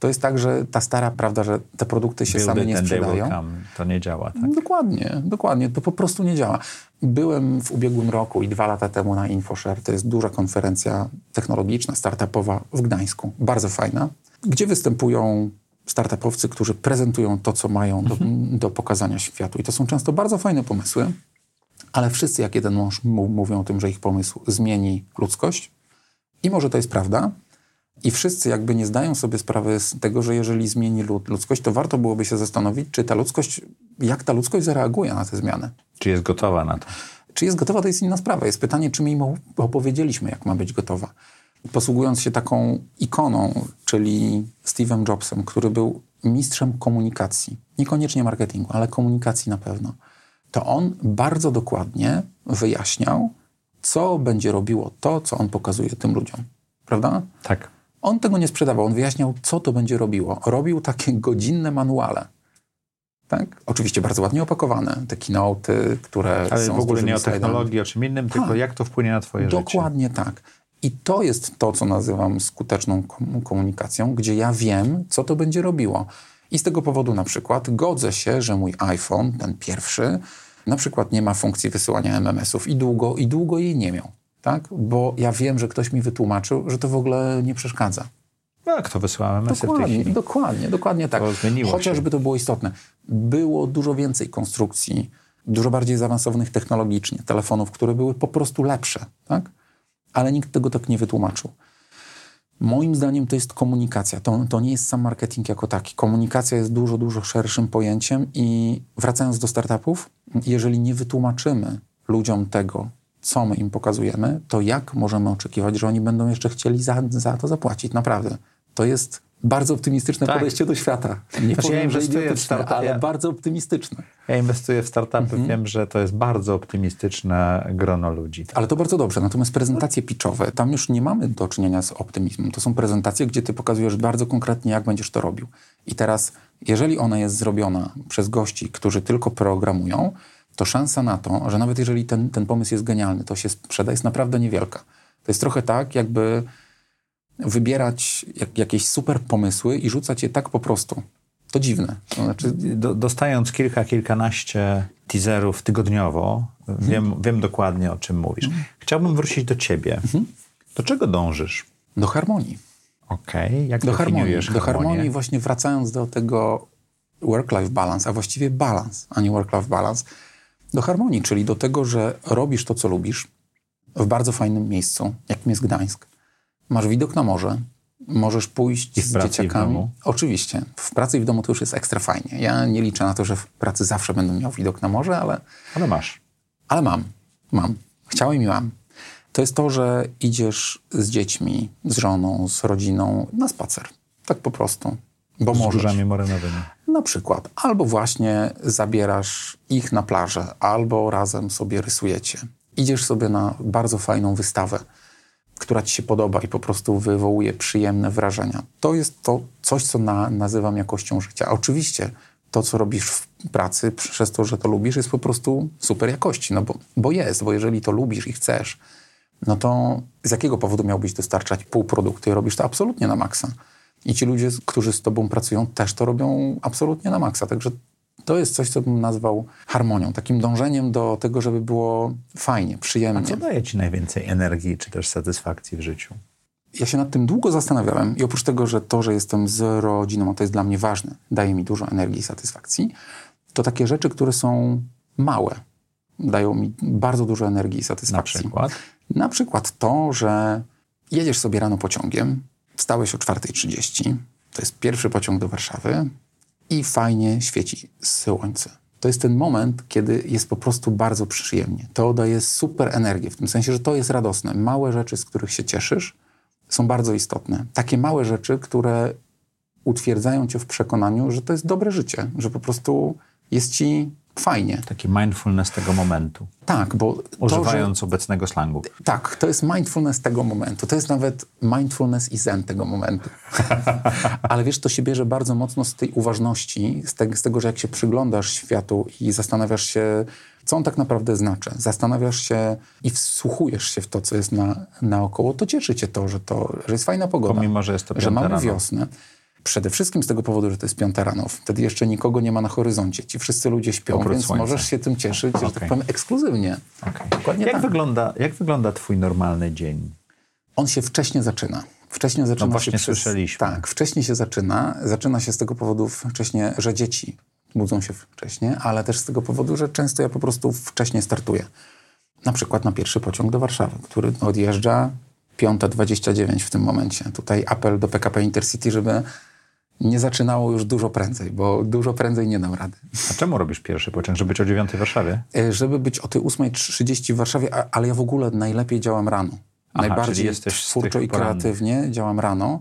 To jest tak, że ta stara prawda, że te produkty się same nie sprzedają. To nie działa, tak? Dokładnie, dokładnie. To po prostu nie działa. Byłem w ubiegłym roku i dwa lata temu na InfoShare. To jest duża konferencja technologiczna, startupowa w Gdańsku. Bardzo fajna, gdzie występują startupowcy, którzy prezentują to, co mają do, mhm. do pokazania światu. I to są często bardzo fajne pomysły, ale wszyscy jak jeden mąż mówią o tym, że ich pomysł zmieni ludzkość. I może to jest prawda, i wszyscy jakby nie zdają sobie sprawy z tego, że jeżeli zmieni lud, ludzkość, to warto byłoby się zastanowić, czy ta ludzkość, jak ta ludzkość zareaguje na te zmiany. Czy jest gotowa na to? Czy jest gotowa, to jest inna sprawa. Jest pytanie, czy my im opowiedzieliśmy, jak ma być gotowa. Posługując się taką ikoną, czyli Steve'em Jobsem, który był mistrzem komunikacji, niekoniecznie marketingu, ale komunikacji na pewno, to on bardzo dokładnie wyjaśniał, co będzie robiło to, co on pokazuje tym ludziom. Prawda? Tak. On tego nie sprzedawał, on wyjaśniał, co to będzie robiło. Robił takie godzinne manuale. Tak? Oczywiście bardzo ładnie opakowane, te keynote, które Ale są w ogóle nie o technologii, o czym innym, tylko tak. jak to wpłynie na twoje Dokładnie życie. Dokładnie tak. I to jest to, co nazywam skuteczną komunikacją, gdzie ja wiem, co to będzie robiło. I z tego powodu na przykład godzę się, że mój iPhone, ten pierwszy, na przykład nie ma funkcji wysyłania MMS-ów i długo, i długo jej nie miał tak? bo ja wiem, że ktoś mi wytłumaczył, że to w ogóle nie przeszkadza. Jak to wysyłamy MSy dokładnie? Dokładnie, dokładnie tak. To zmieniło Chociażby się. to było istotne. Było dużo więcej konstrukcji, dużo bardziej zaawansowanych technologicznie, telefonów, które były po prostu lepsze, tak? ale nikt tego tak nie wytłumaczył. Moim zdaniem to jest komunikacja. To, to nie jest sam marketing jako taki. Komunikacja jest dużo, dużo szerszym pojęciem i wracając do startupów, jeżeli nie wytłumaczymy ludziom tego, co my im pokazujemy, to jak możemy oczekiwać, że oni będą jeszcze chcieli za, za to zapłacić? Naprawdę. To jest bardzo optymistyczne tak. podejście do świata. Nie znaczy, powiem, ja że w startup, ale ja, bardzo optymistyczne. Ja inwestuję w startupy, mhm. wiem, że to jest bardzo optymistyczne grono ludzi. Ale to bardzo dobrze. Natomiast prezentacje pitchowe, tam już nie mamy do czynienia z optymizmem. To są prezentacje, gdzie ty pokazujesz bardzo konkretnie, jak będziesz to robił. I teraz Jeżeli ona jest zrobiona przez gości, którzy tylko programują, to szansa na to, że nawet jeżeli ten, ten pomysł jest genialny, to się sprzeda, jest naprawdę niewielka. To jest trochę tak, jakby wybierać jak, jakieś super pomysły i rzucać je tak po prostu. To dziwne. To znaczy... Do, dostając kilka, kilkanaście teaserów tygodniowo, mhm. wiem, wiem dokładnie o czym mówisz. Mhm. Chciałbym wrócić do ciebie. Mhm. Do czego dążysz? Do harmonii. Okej, okay. jak do harmonii, harmonię? Do harmonii właśnie wracając do tego work-life balance, a właściwie balans, a nie work-life balance, do harmonii, czyli do tego, że robisz to, co lubisz w bardzo fajnym miejscu, jakim jest Gdańsk. Masz widok na morze, możesz pójść z dzieciakami. Oczywiście. W pracy i w domu to już jest ekstra fajnie. Ja nie liczę na to, że w pracy zawsze będę miał widok na morze, ale... Ale masz. Ale mam. Mam. Chciałem i mam. To jest to, że idziesz z dziećmi, z żoną, z rodziną na spacer. Tak po prostu. Bo z możesz. morynowymi. Na przykład. Albo właśnie zabierasz ich na plażę, albo razem sobie rysujecie. Idziesz sobie na bardzo fajną wystawę która ci się podoba i po prostu wywołuje przyjemne wrażenia. To jest to coś, co na, nazywam jakością życia. Oczywiście to, co robisz w pracy, przez to, że to lubisz, jest po prostu super jakości, no bo, bo jest, bo jeżeli to lubisz i chcesz, no to z jakiego powodu miałbyś dostarczać półprodukty? Robisz to absolutnie na maksa. I ci ludzie, którzy z tobą pracują, też to robią absolutnie na maksa. Także to jest coś, co bym nazwał harmonią, takim dążeniem do tego, żeby było fajnie, przyjemnie. A co daje ci najwięcej energii czy też satysfakcji w życiu? Ja się nad tym długo zastanawiałem i oprócz tego, że to, że jestem z rodziną, to jest dla mnie ważne, daje mi dużo energii i satysfakcji, to takie rzeczy, które są małe, dają mi bardzo dużo energii i satysfakcji. Na przykład? Na przykład to, że jedziesz sobie rano pociągiem, wstałeś o 4.30, to jest pierwszy pociąg do Warszawy, i fajnie świeci słońce. To jest ten moment, kiedy jest po prostu bardzo przyjemnie. To daje super energię, w tym sensie, że to jest radosne. Małe rzeczy, z których się cieszysz, są bardzo istotne. Takie małe rzeczy, które utwierdzają cię w przekonaniu, że to jest dobre życie, że po prostu jest ci fajnie. Taki mindfulness tego momentu. Tak, bo. Używając to, że, obecnego slangu. Tak, to jest mindfulness tego momentu. To jest nawet mindfulness i zen tego momentu. Ale wiesz, to się bierze bardzo mocno z tej uważności, z, te, z tego, że jak się przyglądasz światu i zastanawiasz się, co on tak naprawdę znaczy, zastanawiasz się i wsłuchujesz się w to, co jest na, naokoło, to cieszy cię to, że, to, że jest fajna pogoda. Pomimo, że jest to Że mamy rano. wiosnę. Przede wszystkim z tego powodu, że to jest piąta rano. Wtedy jeszcze nikogo nie ma na horyzoncie. Ci wszyscy ludzie śpią, Oprócz więc słońca. możesz się tym cieszyć, okay. że tak powiem, ekskluzywnie. Okay. Dokładnie jak, tak. wygląda, jak wygląda twój normalny dzień? On się wcześniej zaczyna. Wcześniej zaczyna no właśnie się przez, słyszeliśmy. Tak, wcześniej się zaczyna. Zaczyna się z tego powodu wcześniej, że dzieci budzą się wcześniej, ale też z tego powodu, że często ja po prostu wcześniej startuję. Na przykład na pierwszy pociąg do Warszawy, który odjeżdża 5.29 w tym momencie. Tutaj apel do PKP Intercity, żeby nie zaczynało już dużo prędzej, bo dużo prędzej nie dam rady. A czemu robisz pierwszy pociąg? Żeby być o 9 w Warszawie? E, żeby być o tej 8.30 w Warszawie, ale ja w ogóle najlepiej działam rano. Aha, Najbardziej jesteś twórczo i kreatywnie działam rano.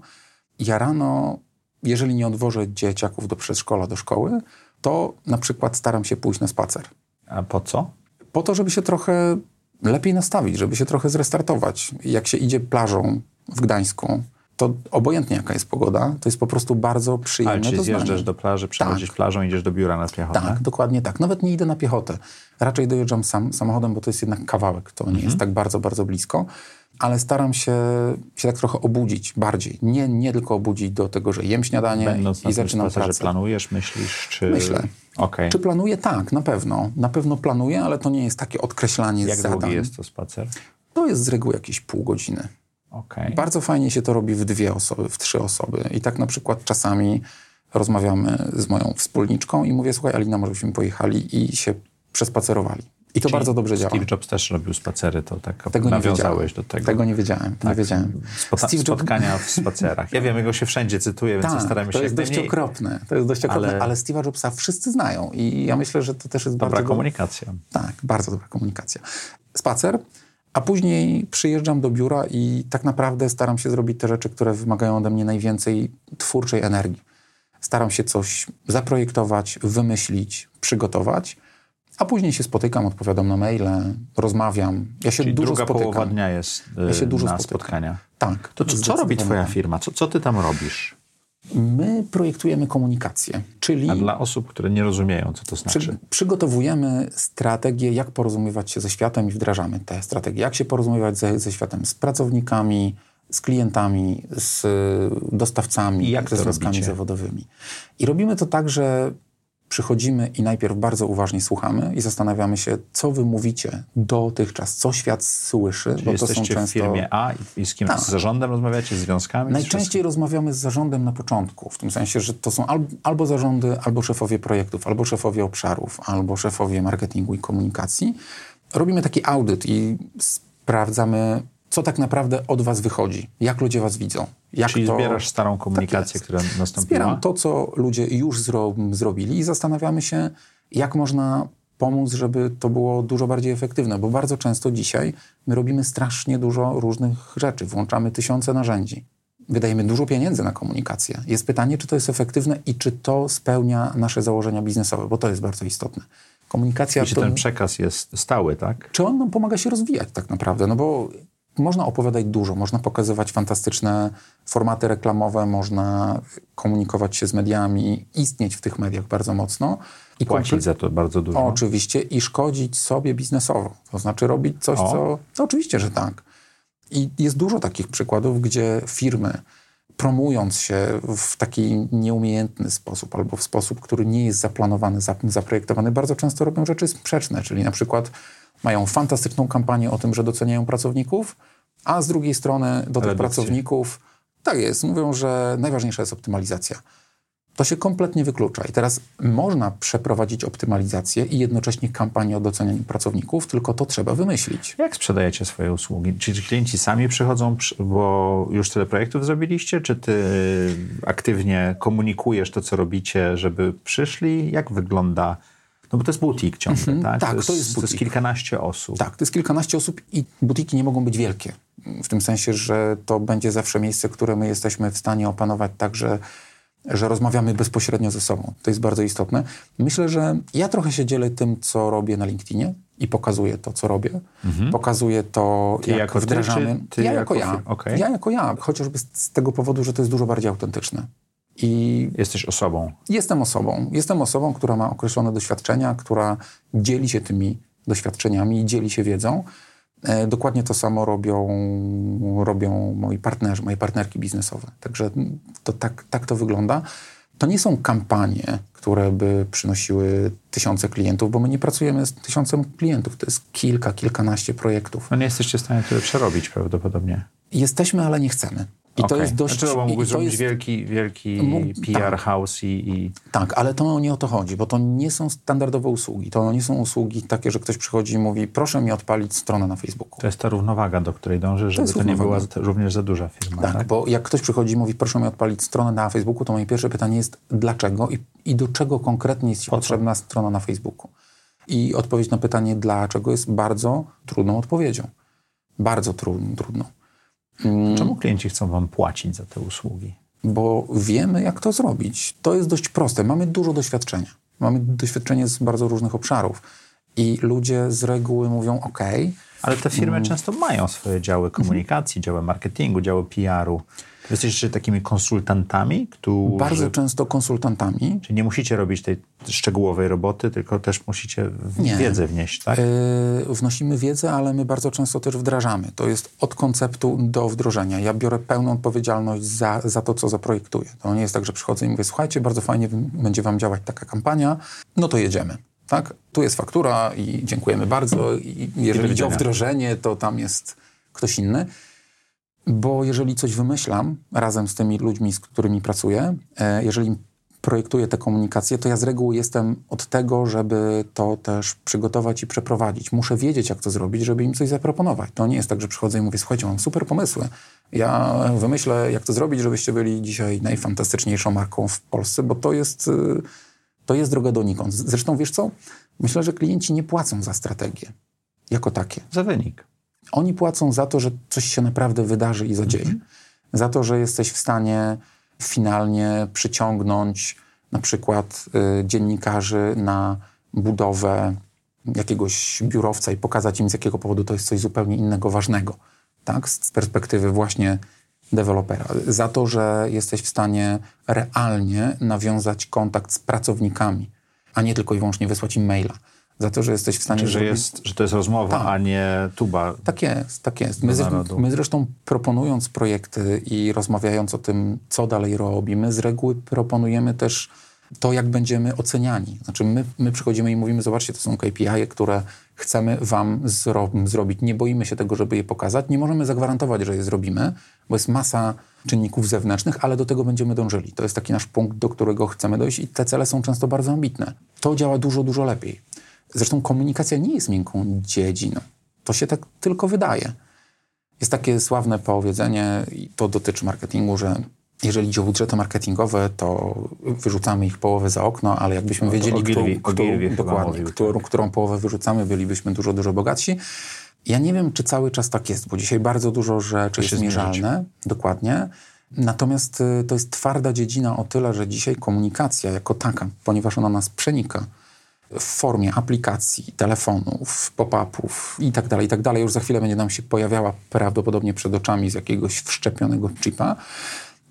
Ja rano, jeżeli nie odwożę dzieciaków do przedszkola, do szkoły, to na przykład staram się pójść na spacer. A po co? Po to, żeby się trochę lepiej nastawić, żeby się trochę zrestartować. Jak się idzie plażą w Gdańsku, to obojętnie jaka jest pogoda, to jest po prostu bardzo przyjemne Ale czy zjeżdżasz do plaży, przechodzisz tak. plażą, idziesz do biura na piechotę? Tak, dokładnie tak. Nawet nie idę na piechotę. Raczej dojeżdżam sam samochodem, bo to jest jednak kawałek, to nie jest mhm. tak bardzo, bardzo blisko. Ale staram się, się tak trochę obudzić bardziej. Nie, nie tylko obudzić do tego, że jem śniadanie Będąc i zaczynam pracę. planujesz, myślisz, czy... Myślę. Okay. Czy planuję? Tak, na pewno. Na pewno planuję, ale to nie jest takie odkreślanie Jak zadań. Jak długi jest to spacer? To jest z reguły jakieś pół godziny. Okay. Bardzo fajnie się to robi w dwie osoby, w trzy osoby. I tak na przykład czasami rozmawiamy z moją wspólniczką i mówię, słuchaj Alina, może byśmy pojechali i się przespacerowali. I to Czyli bardzo dobrze działa. Steve Jobs też robił spacery, to tak tego nawiązałeś do tego. Tego nie wiedziałem, tak. nie wiedziałem. Spota Steve spotkania w spacerach. Ja wiem, jego się wszędzie cytuje, więc tak, staramy się to jest dość mniej... okropne. To jest dość okropne, ale, ale Steve'a Jobsa wszyscy znają i ja myślę, że to też jest dobra bardzo... komunikacja. Tak, bardzo dobra komunikacja. Spacer a później przyjeżdżam do biura i tak naprawdę staram się zrobić te rzeczy, które wymagają ode mnie najwięcej twórczej energii. Staram się coś zaprojektować, wymyślić, przygotować, a później się spotykam, odpowiadam na maile, rozmawiam. Ja się Czyli dużo druga spotykam. połowa dnia jest ja się dużo na spotykania. Tak. To co, co robi twoja firma? Co, co ty tam robisz? My projektujemy komunikację, czyli... A dla osób, które nie rozumieją, co to znaczy? Przy, przygotowujemy strategię, jak porozumiewać się ze światem i wdrażamy te strategie. Jak się porozumiewać ze, ze światem, z pracownikami, z klientami, z dostawcami, I jak ze związkami zawodowymi. I robimy to tak, że przychodzimy i najpierw bardzo uważnie słuchamy i zastanawiamy się, co wy mówicie dotychczas, co świat słyszy. Czyli bo to są często... w firmie A i z kim? Tak. Z zarządem rozmawiacie, z związkami? Najczęściej z rozmawiamy z zarządem na początku, w tym sensie, że to są albo zarządy, albo szefowie projektów, albo szefowie obszarów, albo szefowie marketingu i komunikacji. Robimy taki audyt i sprawdzamy, co tak naprawdę od was wychodzi, jak ludzie was widzą. Jak Czyli to... zbierasz starą komunikację, tak która nastąpiła? Zbieram to, co ludzie już zro... zrobili i zastanawiamy się, jak można pomóc, żeby to było dużo bardziej efektywne, bo bardzo często dzisiaj my robimy strasznie dużo różnych rzeczy, włączamy tysiące narzędzi. Wydajemy dużo pieniędzy na komunikację. Jest pytanie, czy to jest efektywne i czy to spełnia nasze założenia biznesowe, bo to jest bardzo istotne. Komunikacja. I czy to... ten przekaz jest stały, tak? Czy on nam pomaga się rozwijać tak naprawdę? No bo można opowiadać dużo, można pokazywać fantastyczne formaty reklamowe, można komunikować się z mediami, istnieć w tych mediach bardzo mocno. I płacić za to bardzo dużo. Oczywiście i szkodzić sobie biznesowo. To znaczy robić coś, o. co... No, oczywiście, że tak. I jest dużo takich przykładów, gdzie firmy promując się w taki nieumiejętny sposób albo w sposób, który nie jest zaplanowany, zaprojektowany, bardzo często robią rzeczy sprzeczne, czyli na przykład mają fantastyczną kampanię o tym, że doceniają pracowników, a z drugiej strony do tych pracowników, tak jest, mówią, że najważniejsza jest optymalizacja. To się kompletnie wyklucza. I teraz można przeprowadzić optymalizację i jednocześnie kampanię o docenianiu pracowników, tylko to trzeba wymyślić. Jak sprzedajecie swoje usługi? Czy klienci sami przychodzą, bo już tyle projektów zrobiliście? Czy ty aktywnie komunikujesz to, co robicie, żeby przyszli? Jak wygląda no bo to jest butik ciągle, mm -hmm. tak? Tak, to jest, to jest, to jest kilkanaście osób. Tak, to jest kilkanaście osób i butiki nie mogą być wielkie. W tym sensie, że to będzie zawsze miejsce, które my jesteśmy w stanie opanować tak, że, że rozmawiamy bezpośrednio ze sobą. To jest bardzo istotne. Myślę, że ja trochę się dzielę tym, co robię na LinkedInie i pokazuję to, co robię. Mhm. Pokazuję to, ty jak wdrażamy. Ty, ty ja jako, jako ja. Okay. Ja jako ja, chociażby z tego powodu, że to jest dużo bardziej autentyczne. I Jesteś osobą. Jestem osobą. Jestem osobą, która ma określone doświadczenia, która dzieli się tymi doświadczeniami i dzieli się wiedzą. E, dokładnie to samo robią, robią moi partnerzy, moje partnerki biznesowe. Także to tak, tak to wygląda. To nie są kampanie, które by przynosiły tysiące klientów, bo my nie pracujemy z tysiącem klientów. To jest kilka, kilkanaście projektów. No nie jesteście w stanie tyle przerobić prawdopodobnie. Jesteśmy, ale nie chcemy. I okay. to jest dość... Znaczy, mógłbyś zrobić jest, wielki, wielki mógł, PR tak, house i, i, Tak, ale to nie o to chodzi, bo to nie są standardowe usługi. To nie są usługi takie, że ktoś przychodzi i mówi, proszę mi odpalić stronę na Facebooku. To jest ta równowaga, do której dąży, żeby to, to nie była również za duża firma. Tak, tak, bo jak ktoś przychodzi i mówi, proszę mi odpalić stronę na Facebooku, to moje pierwsze pytanie jest, dlaczego i, i do czego konkretnie jest Ci potrzebna strona na Facebooku? I odpowiedź na pytanie, dlaczego jest bardzo trudną odpowiedzią. Bardzo trudną. Mm. Czemu klienci chcą Wam płacić za te usługi? Bo wiemy, jak to zrobić. To jest dość proste. Mamy dużo doświadczenia. Mamy doświadczenie z bardzo różnych obszarów. I ludzie z reguły mówią: OK. Ale te firmy mm. często mają swoje działy komunikacji, działy marketingu, działy PR-u. Jesteście takimi konsultantami, którzy... Bardzo często konsultantami. Czyli nie musicie robić tej szczegółowej roboty, tylko też musicie nie. wiedzę wnieść, tak? Yy, wnosimy wiedzę, ale my bardzo często też wdrażamy. To jest od konceptu do wdrożenia. Ja biorę pełną odpowiedzialność za, za to, co zaprojektuję. To nie jest tak, że przychodzę i mówię, słuchajcie, bardzo fajnie będzie wam działać taka kampania, no to jedziemy. Tak? Tu jest faktura i dziękujemy bardzo. I jeżeli idzie o wdrożenie, to tam jest ktoś inny. Bo jeżeli coś wymyślam razem z tymi ludźmi, z którymi pracuję, e, jeżeli projektuję te komunikacje, to ja z reguły jestem od tego, żeby to też przygotować i przeprowadzić. Muszę wiedzieć, jak to zrobić, żeby im coś zaproponować. To nie jest tak, że przychodzę i mówię, słuchajcie, mam super pomysły. Ja wymyślę, jak to zrobić, żebyście byli dzisiaj najfantastyczniejszą marką w Polsce, bo to jest, y, to jest droga donikąd. Zresztą, wiesz co? Myślę, że klienci nie płacą za strategię jako takie. Za wynik. Oni płacą za to, że coś się naprawdę wydarzy i zadzieje. Mhm. Za to, że jesteś w stanie finalnie przyciągnąć na przykład y, dziennikarzy na budowę jakiegoś biurowca i pokazać im, z jakiego powodu to jest coś zupełnie innego, ważnego. Tak? Z perspektywy właśnie dewelopera, za to, że jesteś w stanie realnie nawiązać kontakt z pracownikami, a nie tylko i wyłącznie wysłać im maila. Za to, że jesteś w stanie. Że, jest, że to jest rozmowa, tak. a nie tuba. Tak jest, tak jest. My, my zresztą proponując projekty i rozmawiając o tym, co dalej robi, my z reguły proponujemy też to, jak będziemy oceniani. Znaczy, my, my przychodzimy i mówimy, zobaczcie, to są KPI, które chcemy wam zro zrobić. Nie boimy się tego, żeby je pokazać. Nie możemy zagwarantować, że je zrobimy, bo jest masa czynników zewnętrznych, ale do tego będziemy dążyli. To jest taki nasz punkt, do którego chcemy dojść i te cele są często bardzo ambitne. To działa dużo, dużo lepiej. Zresztą komunikacja nie jest miękką dziedziną. To się tak tylko wydaje. Jest takie sławne powiedzenie, i to dotyczy marketingu, że jeżeli chodzi o budżety marketingowe, to wyrzucamy ich połowę za okno, ale jakbyśmy no, wiedzieli, Ogilvy, którą, Ogilvy dokładnie, mówił, którą, tak. którą połowę wyrzucamy, bylibyśmy dużo, dużo bogatsi. Ja nie wiem, czy cały czas tak jest, bo dzisiaj bardzo dużo rzeczy jest mierzalne, dokładnie. Natomiast y, to jest twarda dziedzina o tyle, że dzisiaj komunikacja jako taka, ponieważ ona nas przenika w formie aplikacji, telefonów, pop-upów i tak dalej, i tak już za chwilę będzie nam się pojawiała prawdopodobnie przed oczami z jakiegoś wszczepionego chipa,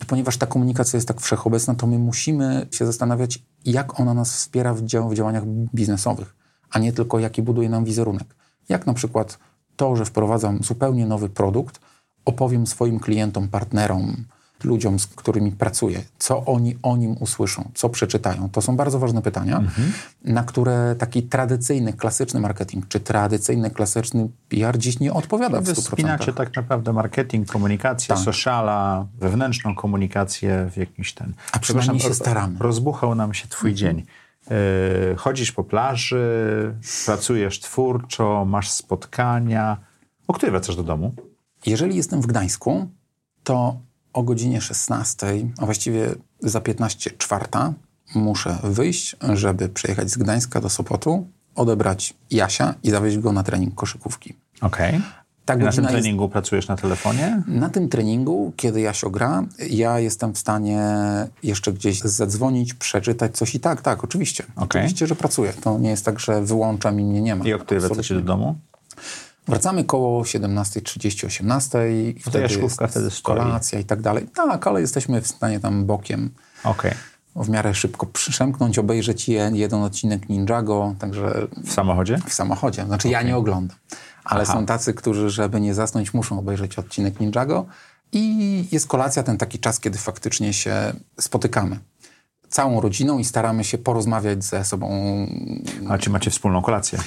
ponieważ ta komunikacja jest tak wszechobecna, to my musimy się zastanawiać, jak ona nas wspiera w, dział w działaniach biznesowych, a nie tylko jaki buduje nam wizerunek. Jak na przykład to, że wprowadzam zupełnie nowy produkt, opowiem swoim klientom, partnerom, ludziom, z którymi pracuję, co oni o nim usłyszą, co przeczytają. To są bardzo ważne pytania, mhm. na które taki tradycyjny, klasyczny marketing, czy tradycyjny, klasyczny PR dziś nie odpowiada Wy w 100%. Spinacie tak naprawdę marketing, komunikację, tak. sociala, wewnętrzną komunikację w jakiś ten... A przynajmniej się staramy. Rozbuchał nam się twój mhm. dzień. Yy, chodzisz po plaży, pracujesz twórczo, masz spotkania. O której wracasz do domu? Jeżeli jestem w Gdańsku, to o godzinie 16, a właściwie za 15 czwarta, muszę wyjść, żeby przejechać z Gdańska do Sopotu, odebrać Jasia i zawieźć go na trening koszykówki. Okej. Okay. Tak na tym treningu jest... pracujesz na telefonie? Na tym treningu, kiedy Jasio gra, ja jestem w stanie jeszcze gdzieś zadzwonić, przeczytać coś i tak, tak, oczywiście. Okay. Oczywiście, że pracuję. To nie jest tak, że wyłączam i mnie nie ma. I o której wracacie do domu? Wracamy koło 17.30, 18.00 i wtedy jest wtedy kolacja i tak dalej. Tak, ale jesteśmy w stanie tam bokiem okay. w miarę szybko przemknąć, obejrzeć jeden odcinek Ninjago, także... W samochodzie? W samochodzie. Znaczy okay. ja nie oglądam. Ale Aha. są tacy, którzy, żeby nie zasnąć, muszą obejrzeć odcinek Ninjago. I jest kolacja, ten taki czas, kiedy faktycznie się spotykamy całą rodziną i staramy się porozmawiać ze sobą. A czy macie wspólną kolację?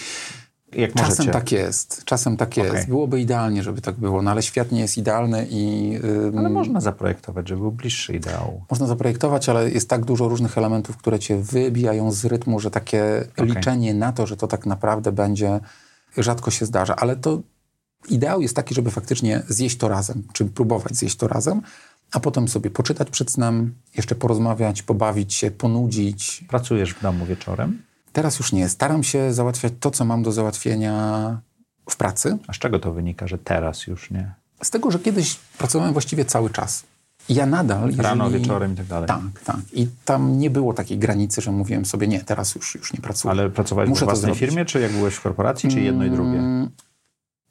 Jak czasem możecie. tak jest, czasem tak jest. Okay. Byłoby idealnie, żeby tak było, no ale świat nie jest idealny i... Ale można zaprojektować, żeby był bliższy ideału. Można zaprojektować, ale jest tak dużo różnych elementów, które cię wybijają z rytmu, że takie okay. liczenie na to, że to tak naprawdę będzie, rzadko się zdarza. Ale to ideał jest taki, żeby faktycznie zjeść to razem, czy próbować zjeść to razem, a potem sobie poczytać przed snem, jeszcze porozmawiać, pobawić się, ponudzić. Pracujesz w domu wieczorem? Teraz już nie. Staram się załatwiać to, co mam do załatwienia w pracy. A z czego to wynika, że teraz już nie? Z tego, że kiedyś pracowałem właściwie cały czas. Ja nadal. Jeżeli... Rano, wieczorem i tak dalej. Tak, tak. I tam nie było takiej granicy, że mówiłem sobie, nie, teraz już, już nie pracuję. Ale pracowałeś Muszę w własnej firmie, czy jak byłeś w korporacji, czy jedno i drugie? Mm,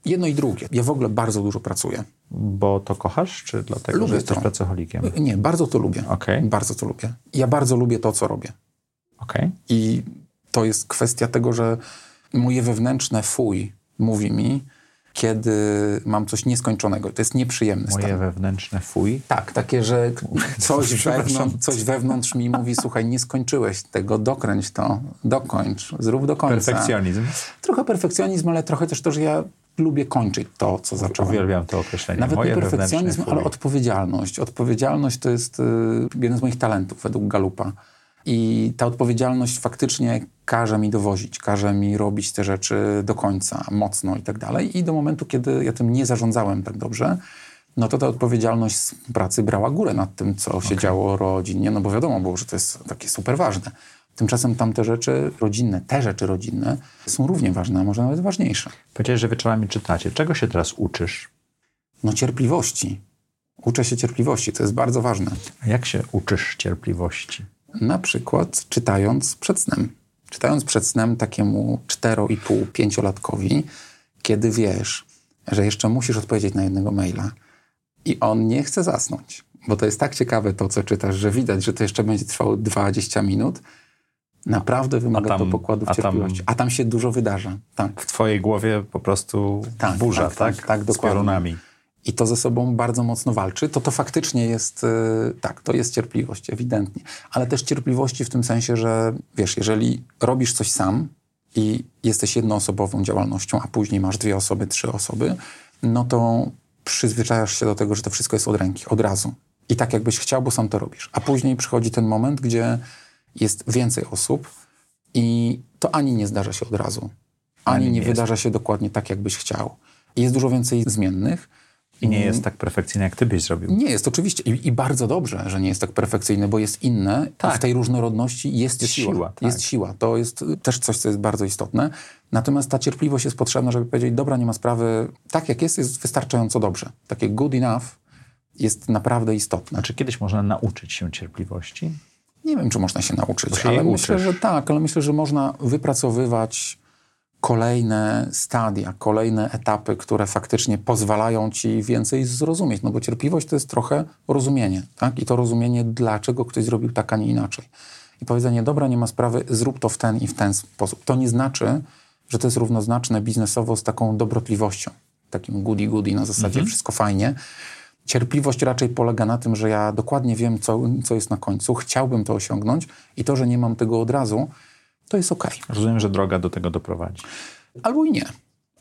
jedno i drugie. Ja w ogóle bardzo dużo pracuję. Bo to kochasz, czy dlatego, lubię że jesteś to. pracocholikiem? Nie, bardzo to lubię. Okay. Bardzo to lubię. Ja bardzo lubię to, co robię. Okay. I to jest kwestia tego, że moje wewnętrzne fuj mówi mi, kiedy mam coś nieskończonego. To jest nieprzyjemne. Moje stan. wewnętrzne fuj? Tak, takie, że coś wewnątrz, coś wewnątrz mi mówi, słuchaj, nie skończyłeś tego, dokręć to, dokończ, zrób do końca. Perfekcjonizm? Trochę perfekcjonizm, ale trochę też to, że ja lubię kończyć to, co zacząłem. Uwielbiam to określenie. Nawet Moje nie perfekcjonizm, ale odpowiedzialność. Odpowiedzialność to jest y, jeden z moich talentów według Galupa. I ta odpowiedzialność faktycznie każe mi dowozić, każe mi robić te rzeczy do końca, mocno i tak dalej. I do momentu, kiedy ja tym nie zarządzałem tak dobrze, no to ta odpowiedzialność z pracy brała górę nad tym, co okay. się działo rodzinnie, no bo wiadomo było, że to jest takie super ważne. Tymczasem tamte rzeczy rodzinne, te rzeczy rodzinne są równie ważne, a może nawet ważniejsze. Powiedziałeś, że wieczorami czytacie. Czego się teraz uczysz? No cierpliwości. Uczę się cierpliwości, to jest bardzo ważne. A jak się uczysz cierpliwości? Na przykład czytając przed snem. Czytając przed snem takiemu 4,5-5-latkowi, kiedy wiesz, że jeszcze musisz odpowiedzieć na jednego maila, I on nie chce zasnąć, bo to jest tak ciekawe to, co czytasz, że widać, że to jeszcze będzie trwało 20 minut. Naprawdę wymaga tam, to pokładów a cierpliwości. Tam, a tam się dużo wydarza. Tak. W twojej głowie po prostu tak, burza, tak? Tak, tak, tak dokładnie. Z piorunami i to ze sobą bardzo mocno walczy, to to faktycznie jest, y, tak, to jest cierpliwość, ewidentnie. Ale też cierpliwości w tym sensie, że wiesz, jeżeli robisz coś sam i jesteś jednoosobową działalnością, a później masz dwie osoby, trzy osoby, no to przyzwyczajasz się do tego, że to wszystko jest od ręki, od razu. I tak jakbyś chciał, bo sam to robisz. A później przychodzi ten moment, gdzie jest więcej osób i to ani nie zdarza się od razu, ani, ani nie, nie wydarza się dokładnie tak, jakbyś chciał. Jest dużo więcej zmiennych, i nie jest tak perfekcyjny, jak ty byś zrobił. Nie jest, oczywiście. I, I, bardzo dobrze, że nie jest tak perfekcyjny, bo jest inne. Tak. W tej różnorodności jest, jest siła. siła tak. Jest siła. To jest też coś, co jest bardzo istotne. Natomiast ta cierpliwość jest potrzebna, żeby powiedzieć, dobra, nie ma sprawy, tak jak jest, jest wystarczająco dobrze. Takie good enough jest naprawdę istotne. A czy kiedyś można nauczyć się cierpliwości? Nie wiem, czy można się nauczyć, się ale myślę, że tak, ale myślę, że można wypracowywać kolejne stadia, kolejne etapy, które faktycznie pozwalają ci więcej zrozumieć. No bo cierpliwość to jest trochę rozumienie, tak? I to rozumienie, dlaczego ktoś zrobił tak, a nie inaczej. I powiedzenie, dobra, nie ma sprawy, zrób to w ten i w ten sposób. To nie znaczy, że to jest równoznaczne biznesowo z taką dobrotliwością, takim goody-goody na zasadzie mhm. wszystko fajnie. Cierpliwość raczej polega na tym, że ja dokładnie wiem, co, co jest na końcu, chciałbym to osiągnąć i to, że nie mam tego od razu, to jest ok. Rozumiem, że droga do tego doprowadzi. Albo i nie.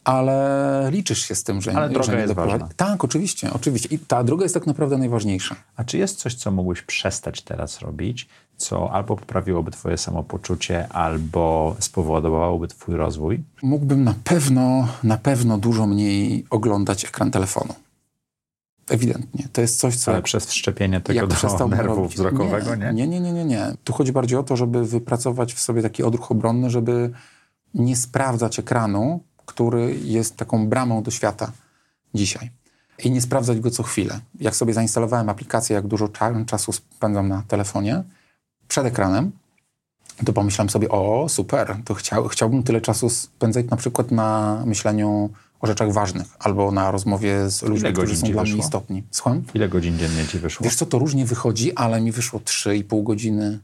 Ale liczysz się z tym, że, Ale droga że nie jest doprowadzi. ważna. Tak, oczywiście, oczywiście. I ta droga jest tak naprawdę najważniejsza. A czy jest coś, co mógłbyś przestać teraz robić, co albo poprawiłoby twoje samopoczucie, albo spowodowałoby twój rozwój? Mógłbym na pewno, na pewno dużo mniej oglądać ekran telefonu. Ewidentnie. To jest coś, co... Ale przez wszczepienie tego do nerwu robić. wzrokowego, nie? Nie? nie? nie, nie, nie, Tu chodzi bardziej o to, żeby wypracować w sobie taki odruch obronny, żeby nie sprawdzać ekranu, który jest taką bramą do świata dzisiaj. I nie sprawdzać go co chwilę. Jak sobie zainstalowałem aplikację, jak dużo czasu spędzam na telefonie, przed ekranem, to pomyślałem sobie, o super, to chciał, chciałbym tyle czasu spędzać na przykład na myśleniu o rzeczach ważnych albo na rozmowie z ludźmi, którzy są dla mnie istotni. Słucham? Ile godzin dziennie ci wyszło? Wiesz co, to różnie wychodzi, ale mi wyszło 3,5 godziny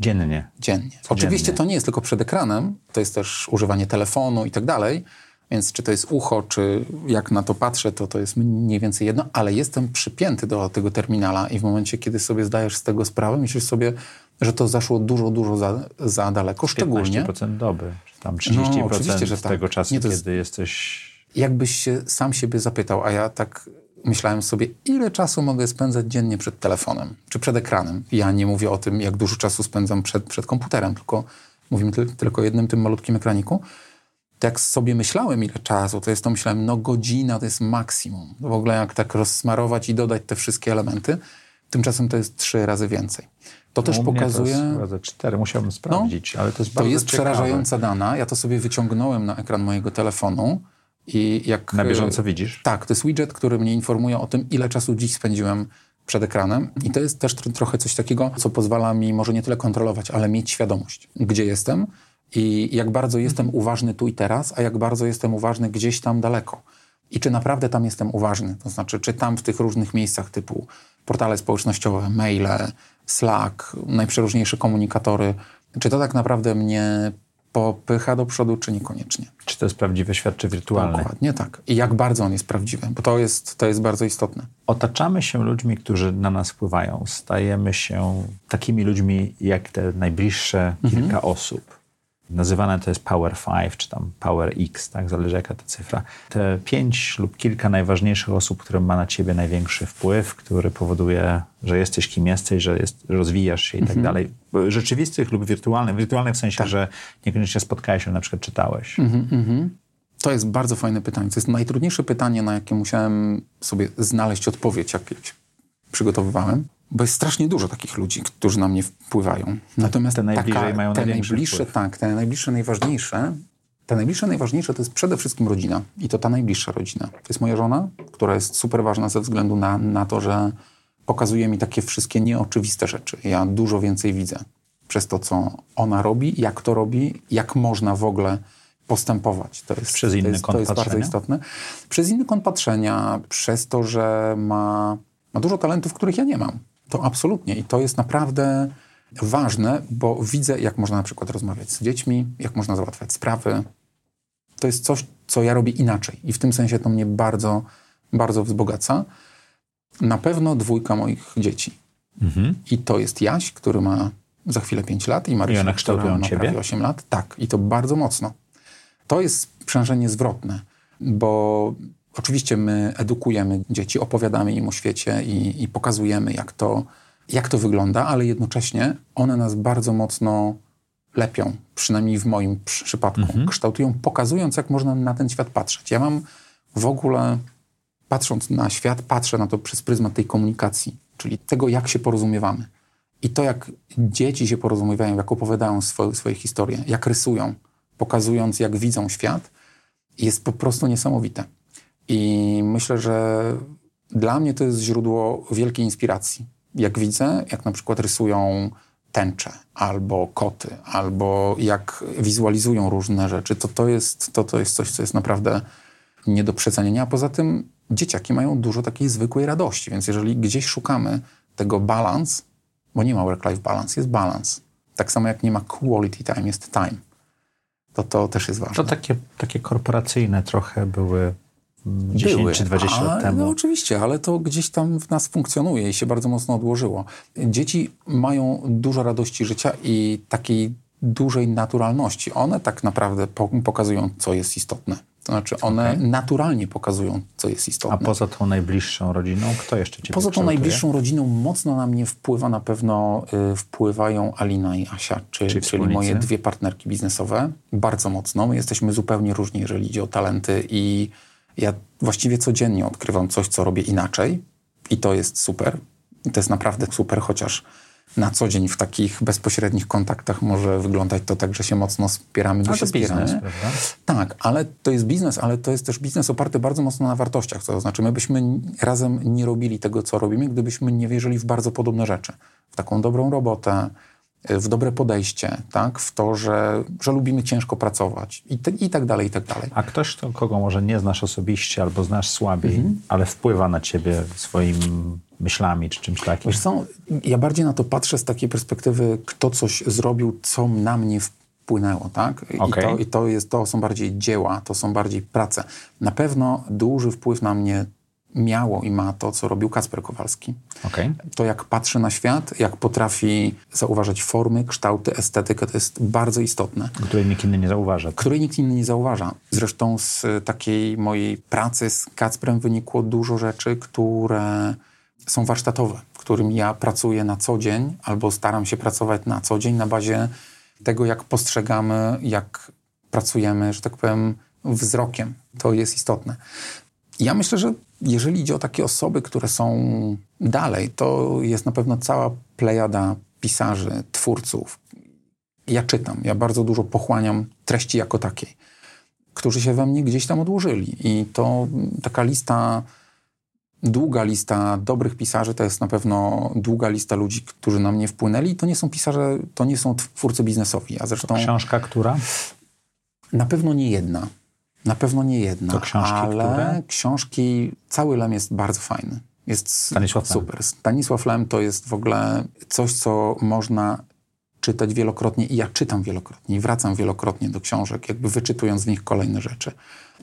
Dziennie. Dziennie. Oczywiście to nie jest tylko przed ekranem, to jest też używanie telefonu i tak dalej, więc czy to jest ucho, czy jak na to patrzę, to to jest mniej więcej jedno, ale jestem przypięty do tego terminala i w momencie, kiedy sobie zdajesz z tego sprawę, myślisz sobie, że to zaszło dużo, dużo za, za daleko, szczególnie... 15% doby, czy tam 30% no, oczywiście, że tak. tego czasu, nie, kiedy jest... jesteś jakbyś się sam siebie zapytał, a ja tak myślałem sobie, ile czasu mogę spędzać dziennie przed telefonem czy przed ekranem. Ja nie mówię o tym, jak dużo czasu spędzam przed, przed komputerem, tylko mówimy tylko o jednym tym malutkim ekraniku. To jak sobie myślałem, ile czasu, to jest to myślałem, no godzina to jest maksimum. W ogóle jak tak rozsmarować i dodać te wszystkie elementy, tymczasem to jest trzy razy więcej. To no, też pokazuje. To jest razy cztery, musiałbym sprawdzić, no, ale to jest bardzo To jest ciekawe. przerażająca dana. Ja to sobie wyciągnąłem na ekran mojego telefonu i jak, Na bieżąco widzisz? Tak, to jest widget, który mnie informuje o tym, ile czasu dziś spędziłem przed ekranem. I to jest też trochę coś takiego, co pozwala mi może nie tyle kontrolować, ale mieć świadomość, gdzie jestem i jak bardzo jestem uważny tu i teraz, a jak bardzo jestem uważny gdzieś tam daleko. I czy naprawdę tam jestem uważny? To znaczy, czy tam w tych różnych miejscach typu portale społecznościowe, maile, Slack, najprzeróżniejsze komunikatory, czy to tak naprawdę mnie popycha do przodu, czy niekoniecznie. Czy to jest prawdziwy świat, czy wirtualny? Dokładnie tak. I jak bardzo on jest prawdziwy, bo to jest, to jest bardzo istotne. Otaczamy się ludźmi, którzy na nas wpływają. Stajemy się takimi ludźmi, jak te najbliższe mhm. kilka osób nazywane to jest Power 5, czy tam Power X, tak, zależy jaka to cyfra. Te pięć lub kilka najważniejszych osób, które ma na ciebie największy wpływ, który powoduje, że jesteś kim jesteś, że jest, rozwijasz się i tak mhm. dalej. Rzeczywistych lub wirtualnych. Wirtualnych w sensie, tak. że niekoniecznie spotkałeś się, na przykład czytałeś. Mhm, mhm. To jest bardzo fajne pytanie. To jest najtrudniejsze pytanie, na jakie musiałem sobie znaleźć odpowiedź, jak przygotowywałem bo jest strasznie dużo takich ludzi, którzy na mnie wpływają. Natomiast te najbliżej taka, mają te najbliższe, wpływ. tak, te najbliższe, najważniejsze, te najbliższe, najważniejsze to jest przede wszystkim rodzina. I to ta najbliższa rodzina. To jest moja żona, która jest super ważna ze względu na, na to, że pokazuje mi takie wszystkie nieoczywiste rzeczy. Ja dużo więcej widzę przez to, co ona robi, jak to robi, jak można w ogóle postępować. To jest, przez inny to jest, kąt to jest bardzo istotne. Przez inny kąt patrzenia, przez to, że ma, ma dużo talentów, których ja nie mam. To absolutnie. I to jest naprawdę ważne, bo widzę, jak można na przykład rozmawiać z dziećmi, jak można załatwiać sprawy. To jest coś, co ja robię inaczej. I w tym sensie to mnie bardzo, bardzo wzbogaca. Na pewno dwójka moich dzieci. Mhm. I to jest Jaś, który ma za chwilę 5 lat i Marysia, I która ma ciebie? prawie 8 lat. Tak, i to bardzo mocno. To jest sprzężenie zwrotne, bo oczywiście my edukujemy dzieci, opowiadamy im o świecie i, i pokazujemy, jak to, jak to wygląda, ale jednocześnie one nas bardzo mocno lepią, przynajmniej w moim przypadku, mhm. kształtują, pokazując, jak można na ten świat patrzeć. Ja mam w ogóle, patrząc na świat, patrzę na to przez pryzmat tej komunikacji, czyli tego, jak się porozumiewamy. I to, jak dzieci się porozumiewają, jak opowiadają swoje, swoje historie, jak rysują, pokazując, jak widzą świat, jest po prostu niesamowite. I myślę, że dla mnie to jest źródło wielkiej inspiracji. Jak widzę, jak na przykład rysują tęcze, albo koty, albo jak wizualizują różne rzeczy, to to jest, to, to jest coś, co jest naprawdę nie do przecenienia. A poza tym dzieciaki mają dużo takiej zwykłej radości, więc jeżeli gdzieś szukamy tego balans, bo nie ma work-life balance, jest balans. Tak samo jak nie ma quality time, jest time. To to też jest ważne. To takie, takie korporacyjne trochę były 10 były, czy 20 lat temu. No oczywiście, ale to gdzieś tam w nas funkcjonuje i się bardzo mocno odłożyło. Dzieci mają dużo radości życia i takiej dużej naturalności. One tak naprawdę pokazują, co jest istotne. To znaczy one okay. naturalnie pokazują, co jest istotne. A poza tą najbliższą rodziną, kto jeszcze Cię Poza tą najbliższą rodziną mocno na mnie wpływa, na pewno y, wpływają Alina i Asia, czy, czyli, czyli moje dwie partnerki biznesowe. Bardzo mocno. My jesteśmy zupełnie różni, jeżeli idzie o talenty i ja właściwie codziennie odkrywam coś, co robię inaczej i to jest super. I to jest naprawdę super, chociaż na co dzień w takich bezpośrednich kontaktach może wyglądać to tak, że się mocno spieramy, gdy się spieramy. Biznes, prawda? Tak, ale to jest biznes, ale to jest też biznes oparty bardzo mocno na wartościach. To znaczy, my byśmy razem nie robili tego, co robimy, gdybyśmy nie wierzyli w bardzo podobne rzeczy. W taką dobrą robotę, w dobre podejście, tak? w to, że, że lubimy ciężko pracować i, te, i tak dalej, i tak dalej. A ktoś, to, kogo może nie znasz osobiście albo znasz słabiej, mhm. ale wpływa na ciebie swoim myślami czy czymś takim? Wiesz co, ja bardziej na to patrzę z takiej perspektywy, kto coś zrobił, co na mnie wpłynęło, tak? I, okay. to, i to, jest, to są bardziej dzieła, to są bardziej prace. Na pewno duży wpływ na mnie miało i ma to, co robił Kacper Kowalski. Okay. To, jak patrzy na świat, jak potrafi zauważać formy, kształty, estetykę, to jest bardzo istotne. Której nikt inny nie zauważa. Której nikt inny nie zauważa. Zresztą z takiej mojej pracy z Kacprem wynikło dużo rzeczy, które są warsztatowe, którym ja pracuję na co dzień, albo staram się pracować na co dzień na bazie tego, jak postrzegamy, jak pracujemy, że tak powiem, wzrokiem. To jest istotne. Ja myślę, że jeżeli idzie o takie osoby, które są dalej, to jest na pewno cała plejada pisarzy, twórców. Ja czytam, ja bardzo dużo pochłaniam treści jako takiej, którzy się we mnie gdzieś tam odłożyli. I to taka lista, długa lista dobrych pisarzy, to jest na pewno długa lista ludzi, którzy na mnie wpłynęli. To nie są pisarze, to nie są twórcy biznesowi. A zresztą. Książka, która? Na pewno nie jedna. Na pewno nie jedna, to książki, ale które? książki, cały Lem jest bardzo fajny. Jest Stanisław super. Lem. Stanisław Lem to jest w ogóle coś, co można czytać wielokrotnie i ja czytam wielokrotnie i wracam wielokrotnie do książek, jakby wyczytując w nich kolejne rzeczy.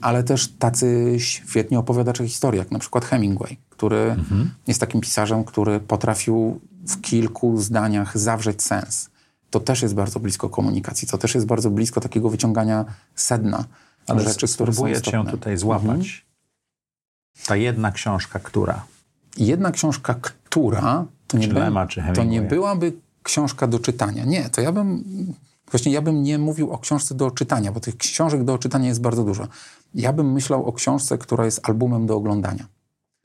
Ale też tacy świetni opowiadacze historii, jak na przykład Hemingway, który mhm. jest takim pisarzem, który potrafił w kilku zdaniach zawrzeć sens. To też jest bardzo blisko komunikacji, to też jest bardzo blisko takiego wyciągania sedna ale rzeczy, które są istotne. cię tutaj złapać. Mhm. Ta jedna książka, która? Jedna książka, która to nie, Lema, by, to nie byłaby książka do czytania. Nie, to ja bym właśnie ja bym nie mówił o książce do czytania, bo tych książek do czytania jest bardzo dużo. Ja bym myślał o książce, która jest albumem do oglądania.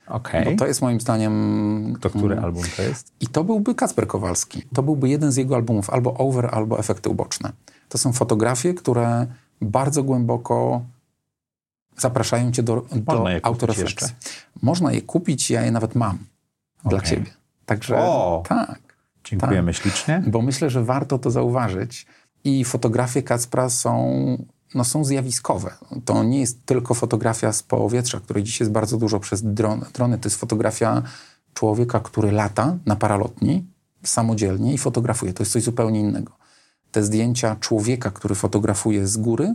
Okej. Okay. to jest moim zdaniem... To który mm, album to jest? I to byłby Kacper Kowalski. To byłby jeden z jego albumów, albo Over, albo Efekty Uboczne. To są fotografie, które bardzo głęboko zapraszają cię do, do autorefleksji. Można je kupić, ja je nawet mam okay. dla ciebie. Także o, tak. Dziękujemy tak. ślicznie. Bo myślę, że warto to zauważyć. I fotografie Kacpra są no, są zjawiskowe. To nie jest tylko fotografia z powietrza, której dziś jest bardzo dużo przez drony. drony. To jest fotografia człowieka, który lata na paralotni samodzielnie i fotografuje. To jest coś zupełnie innego. Te zdjęcia człowieka, który fotografuje z góry,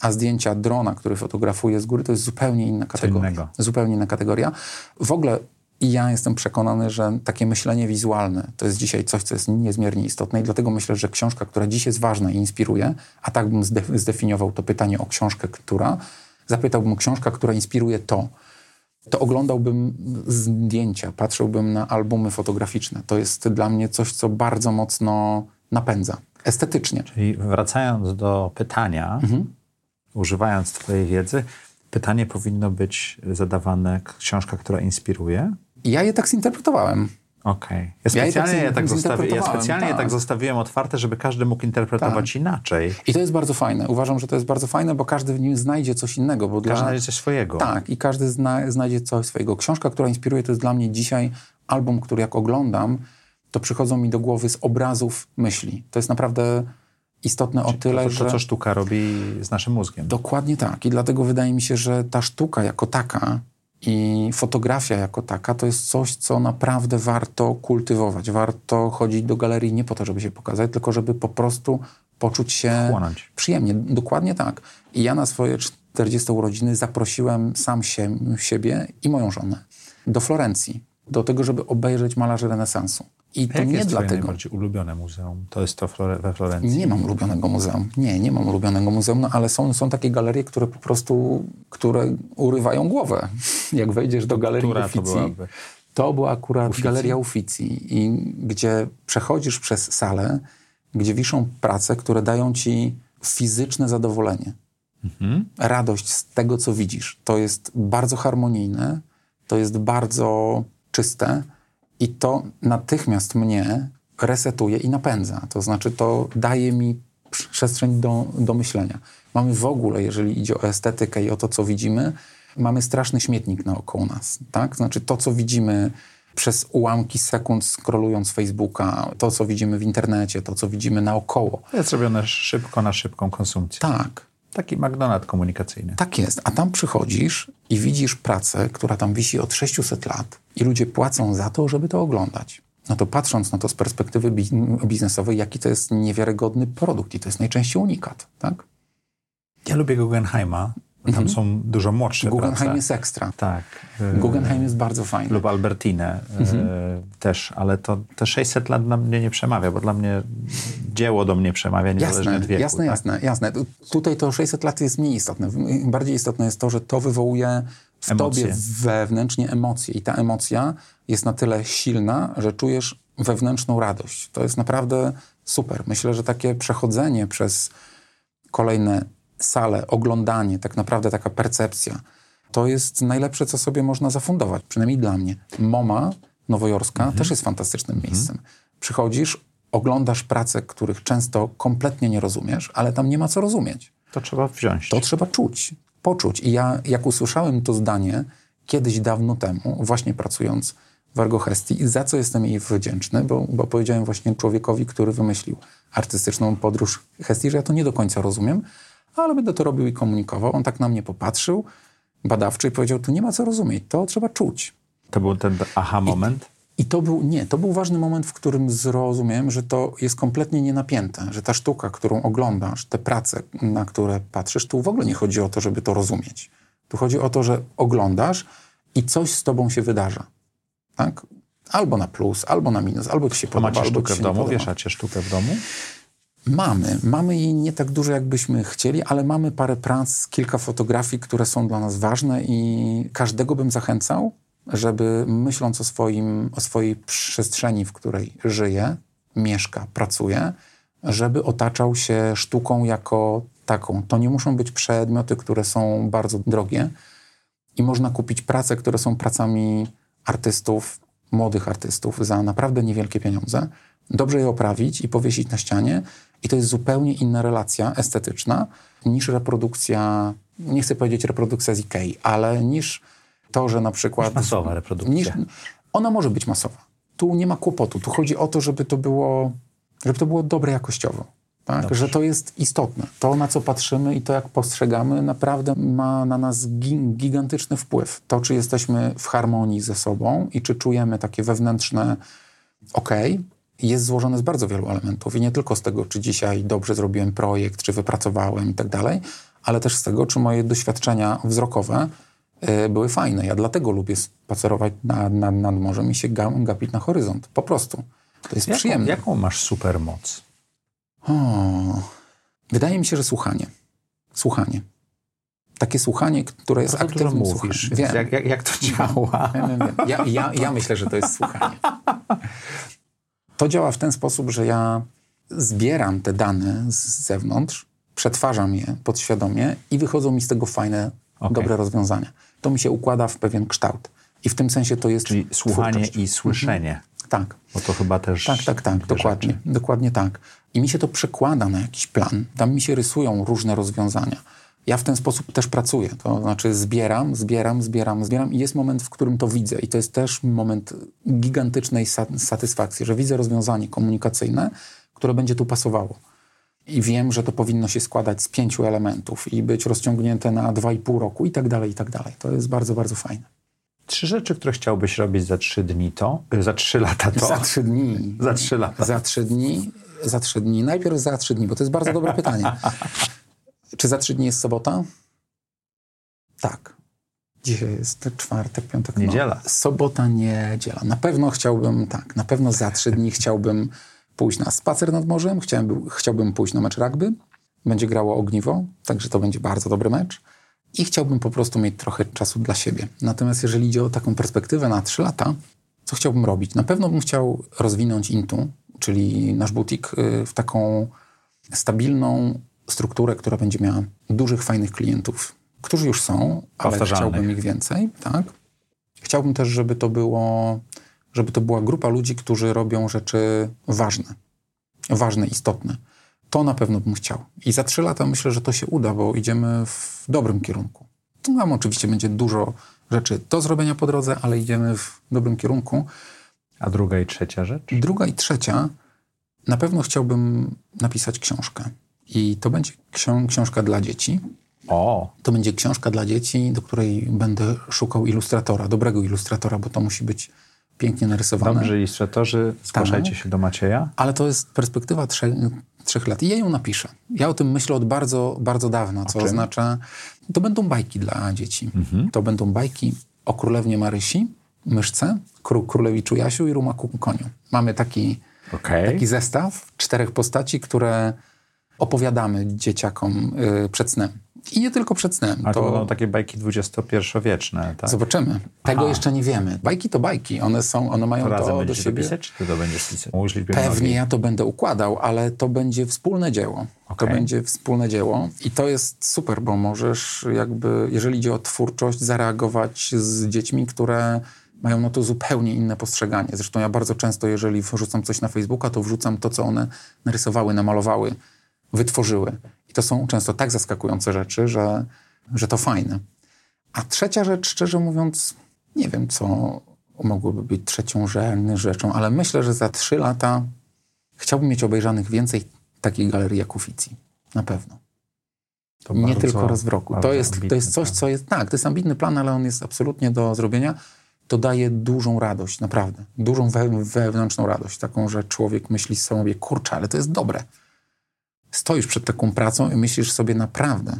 a zdjęcia drona, który fotografuje z góry, to jest zupełnie inna kategoria. Zupełnie inna kategoria. W ogóle i ja jestem przekonany, że takie myślenie wizualne to jest dzisiaj coś, co jest niezmiernie istotne i dlatego myślę, że książka, która dziś jest ważna i inspiruje, a tak bym zdefiniował to pytanie o książkę, która, zapytałbym książka, która inspiruje to, to oglądałbym zdjęcia, patrzyłbym na albumy fotograficzne. To jest dla mnie coś, co bardzo mocno napędza estetycznie. Czyli wracając do pytania, mhm. używając Twojej wiedzy, pytanie powinno być zadawane książka, która inspiruje, ja je tak zinterpretowałem. Okej. Okay. Ja specjalnie, ja, je tak, zostawi, ja specjalnie tak. je tak zostawiłem otwarte, żeby każdy mógł interpretować tak. inaczej. I to jest bardzo fajne. Uważam, że to jest bardzo fajne, bo każdy w nim znajdzie coś innego. Bo każdy dla... znajdzie coś swojego. Tak, i każdy zna, znajdzie coś swojego. Książka, która inspiruje, to jest dla mnie dzisiaj album, który jak oglądam, to przychodzą mi do głowy z obrazów myśli. To jest naprawdę istotne Czyli o tyle, to, to, to, co sztuka robi z naszym mózgiem. Dokładnie tak. I dlatego wydaje mi się, że ta sztuka jako taka i fotografia jako taka to jest coś, co naprawdę warto kultywować. Warto chodzić do galerii nie po to, żeby się pokazać, tylko żeby po prostu poczuć się Chłonąć. przyjemnie. Dokładnie tak. I ja na swoje 40 urodziny zaprosiłem sam się, siebie i moją żonę do Florencji, do tego, żeby obejrzeć malarzy renesansu. I to nie jest dlatego. najbardziej ulubione muzeum? To jest to we Florencji? Nie mam ulubionego muzeum. Nie, nie mam ulubionego muzeum, no, ale są, są takie galerie, które po prostu, które urywają głowę. Jak wejdziesz do galerii Która Uffizi, to, byłaby? to była akurat Uffizi? galeria Uffizi, i gdzie przechodzisz przez salę, gdzie wiszą prace, które dają ci fizyczne zadowolenie. Mhm. Radość z tego, co widzisz. To jest bardzo harmonijne, to jest bardzo czyste, i to natychmiast mnie resetuje i napędza. To znaczy, to daje mi przestrzeń do, do myślenia. Mamy w ogóle, jeżeli idzie o estetykę i o to, co widzimy, mamy straszny śmietnik naokoło nas. Tak? Znaczy, to, co widzimy przez ułamki sekund scrollując Facebooka, to, co widzimy w internecie, to, co widzimy naokoło. To jest robione szybko na szybką konsumpcję. Tak. Taki McDonald's komunikacyjny. Tak jest. A tam przychodzisz i widzisz pracę, która tam wisi od 600 lat i ludzie płacą za to, żeby to oglądać. No to patrząc na to z perspektywy biznesowej, jaki to jest niewiarygodny produkt i to jest najczęściej unikat, tak? Ja lubię Guggenheima, tam mhm. są dużo młodsze Guggenheim prace. jest ekstra. Tak. Guggenheim jest bardzo fajny. Lub Albertine mhm. też, ale to te 600 lat dla mnie nie przemawia, bo dla mnie dzieło do mnie przemawia niezależnie jasne, od wieku. Jasne, tak? jasne, jasne. Tutaj to 600 lat jest mniej istotne. Bardziej istotne jest to, że to wywołuje w emocje. tobie wewnętrznie emocje i ta emocja jest na tyle silna, że czujesz wewnętrzną radość. To jest naprawdę super. Myślę, że takie przechodzenie przez kolejne sale, oglądanie, tak naprawdę taka percepcja, to jest najlepsze, co sobie można zafundować, przynajmniej dla mnie. MoMA nowojorska mhm. też jest fantastycznym mhm. miejscem. Przychodzisz, oglądasz prace, których często kompletnie nie rozumiesz, ale tam nie ma co rozumieć. To trzeba wziąć. To trzeba czuć, poczuć. I ja, jak usłyszałem to zdanie kiedyś dawno temu, właśnie pracując w Argohestii, za co jestem jej wdzięczny, bo, bo powiedziałem właśnie człowiekowi, który wymyślił artystyczną podróż Hestii, że ja to nie do końca rozumiem, ale będę to robił i komunikował. On tak na mnie popatrzył, badawczy, i powiedział, tu nie ma co rozumieć, to trzeba czuć. To był ten aha moment? I, I, to był, nie, to był ważny moment, w którym zrozumiałem, że to jest kompletnie nienapięte, że ta sztuka, którą oglądasz, te prace, na które patrzysz, tu w ogóle nie chodzi o to, żeby to rozumieć. Tu chodzi o to, że oglądasz i coś z tobą się wydarza. Tak? Albo na plus, albo na minus, albo ci się podoba, macie albo sztukę w domu? Wieszacie sztukę w domu? Mamy. Mamy jej nie tak dużo, jakbyśmy chcieli, ale mamy parę prac, kilka fotografii, które są dla nas ważne i każdego bym zachęcał, żeby myśląc o, swoim, o swojej przestrzeni, w której żyje, mieszka, pracuje, żeby otaczał się sztuką jako taką. To nie muszą być przedmioty, które są bardzo drogie i można kupić prace, które są pracami artystów, młodych artystów za naprawdę niewielkie pieniądze. Dobrze je oprawić i powiesić na ścianie i to jest zupełnie inna relacja estetyczna niż reprodukcja, nie chcę powiedzieć reprodukcja z Ikei, ale niż to, że na przykład... Niż masowa reprodukcja. Niż, ona może być masowa. Tu nie ma kłopotu. Tu chodzi o to, żeby to było, żeby to było dobre jakościowo. Tak? Że to jest istotne. To, na co patrzymy i to, jak postrzegamy, naprawdę ma na nas gigantyczny wpływ. To, czy jesteśmy w harmonii ze sobą i czy czujemy takie wewnętrzne ok, jest złożone z bardzo wielu elementów. I nie tylko z tego, czy dzisiaj dobrze zrobiłem projekt, czy wypracowałem i tak dalej, ale też z tego, czy moje doświadczenia wzrokowe y, były fajne. Ja dlatego lubię spacerować nad, nad, nad morzem i się gapić na horyzont. Po prostu. To jest jaką, przyjemne. Jaką masz supermoc? O, wydaje mi się, że słuchanie. Słuchanie. Takie słuchanie, które jest aktywnym mówisz. Wiem. Jak, jak, jak to działa? Ja, ja, ja myślę, że to jest słuchanie. To działa w ten sposób, że ja zbieram te dane z zewnątrz, przetwarzam je podświadomie i wychodzą mi z tego fajne, okay. dobre rozwiązania. To mi się układa w pewien kształt. I w tym sensie to jest. Czyli słuchanie twórczość. i słyszenie. Mhm. Tak. Bo to chyba też. Tak, tak, tak, dokładnie. Rzeczy. Dokładnie tak. I mi się to przekłada na jakiś plan. Tam mi się rysują różne rozwiązania. Ja w ten sposób też pracuję. To znaczy zbieram, zbieram, zbieram, zbieram i jest moment, w którym to widzę. I to jest też moment gigantycznej satysfakcji, że widzę rozwiązanie komunikacyjne, które będzie tu pasowało. I wiem, że to powinno się składać z pięciu elementów i być rozciągnięte na dwa i pół roku i tak dalej, i tak dalej. To jest bardzo, bardzo fajne. Trzy rzeczy, które chciałbyś robić za trzy dni to? Y, za trzy lata to? Za trzy dni. za trzy lata. Za trzy dni. Za trzy dni. Najpierw za trzy dni, bo to jest bardzo dobre pytanie. Czy za trzy dni jest sobota? Tak. Dzisiaj jest czwartek, piątek. No. Niedziela. No, sobota, niedziela. Na pewno chciałbym, tak, na pewno za trzy dni chciałbym pójść na spacer nad morzem, chciałbym, chciałbym pójść na mecz rugby. Będzie grało ogniwo, także to będzie bardzo dobry mecz. I chciałbym po prostu mieć trochę czasu dla siebie. Natomiast jeżeli idzie o taką perspektywę na trzy lata, co chciałbym robić? Na pewno bym chciał rozwinąć Intu, czyli nasz butik, y, w taką stabilną strukturę, która będzie miała dużych, fajnych klientów, którzy już są, ale chciałbym ich więcej, tak? Chciałbym też, żeby to było, żeby to była grupa ludzi, którzy robią rzeczy ważne, ważne, istotne. To na pewno bym chciał. I za trzy lata myślę, że to się uda, bo idziemy w dobrym kierunku. Tu nam oczywiście będzie dużo rzeczy do zrobienia po drodze, ale idziemy w dobrym kierunku. A druga i trzecia rzecz? Druga i trzecia, na pewno chciałbym napisać książkę. I to będzie książka dla dzieci. O. To będzie książka dla dzieci, do której będę szukał ilustratora, dobrego ilustratora, bo to musi być pięknie narysowane. Dobrze, ilustratorzy, zgłaszajcie tak. się do Macieja. Ale to jest perspektywa trzech, trzech lat i ja ją napiszę. Ja o tym myślę od bardzo, bardzo dawna, co oznacza, to będą bajki dla dzieci. Mhm. To będą bajki o królewnie Marysi, myszce, kró królewiczu Jasiu i rumaku koniu. Mamy taki, okay. taki zestaw czterech postaci, które opowiadamy dzieciakom y, przed snem. I nie tylko przed snem. To, to będą takie bajki XXI-wieczne, tak? Zobaczymy. Tego Aha. jeszcze nie wiemy. Bajki to bajki. One są, one mają to, to do siebie. Pisać, czy to będziesz pisać? Pewnie ja to będę układał, ale to będzie wspólne dzieło. Okay. To będzie wspólne dzieło i to jest super, bo możesz jakby, jeżeli idzie o twórczość, zareagować z dziećmi, które mają na to zupełnie inne postrzeganie. Zresztą ja bardzo często, jeżeli wrzucam coś na Facebooka, to wrzucam to, co one narysowały, namalowały wytworzyły. I to są często tak zaskakujące rzeczy, że, że to fajne. A trzecia rzecz, szczerze mówiąc, nie wiem, co mogłoby być trzecią rzeczą, ale myślę, że za trzy lata chciałbym mieć obejrzanych więcej takich galerii jak Uficji. Na pewno. To nie bardzo, tylko raz w roku. To jest, to jest coś, co jest, tak, to jest ambitny plan, ale on jest absolutnie do zrobienia. To daje dużą radość, naprawdę. Dużą wewnętrzną radość. Taką, że człowiek myśli sobie, kurczę, ale to jest dobre stoisz przed taką pracą i myślisz sobie naprawdę,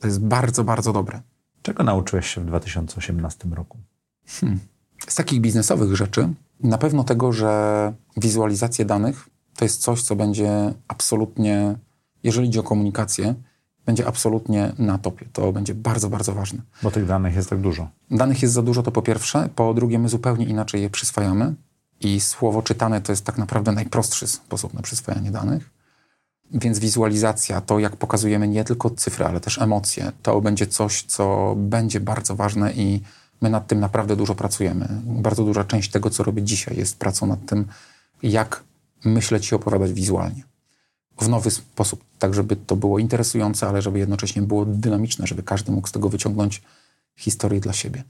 to jest bardzo, bardzo dobre. Czego nauczyłeś się w 2018 roku? Hmm. Z takich biznesowych rzeczy, na pewno tego, że wizualizacja danych to jest coś, co będzie absolutnie, jeżeli idzie o komunikację, będzie absolutnie na topie. To będzie bardzo, bardzo ważne. Bo tych danych jest tak dużo. Danych jest za dużo, to po pierwsze. Po drugie, my zupełnie inaczej je przyswajamy. I słowo czytane to jest tak naprawdę najprostszy sposób na przyswajanie danych. Więc wizualizacja, to jak pokazujemy nie tylko cyfry, ale też emocje, to będzie coś, co będzie bardzo ważne i my nad tym naprawdę dużo pracujemy. Bardzo duża część tego, co robię dzisiaj, jest pracą nad tym, jak myśleć i opowiadać wizualnie. W nowy sposób, tak żeby to było interesujące, ale żeby jednocześnie było dynamiczne, żeby każdy mógł z tego wyciągnąć historię dla siebie.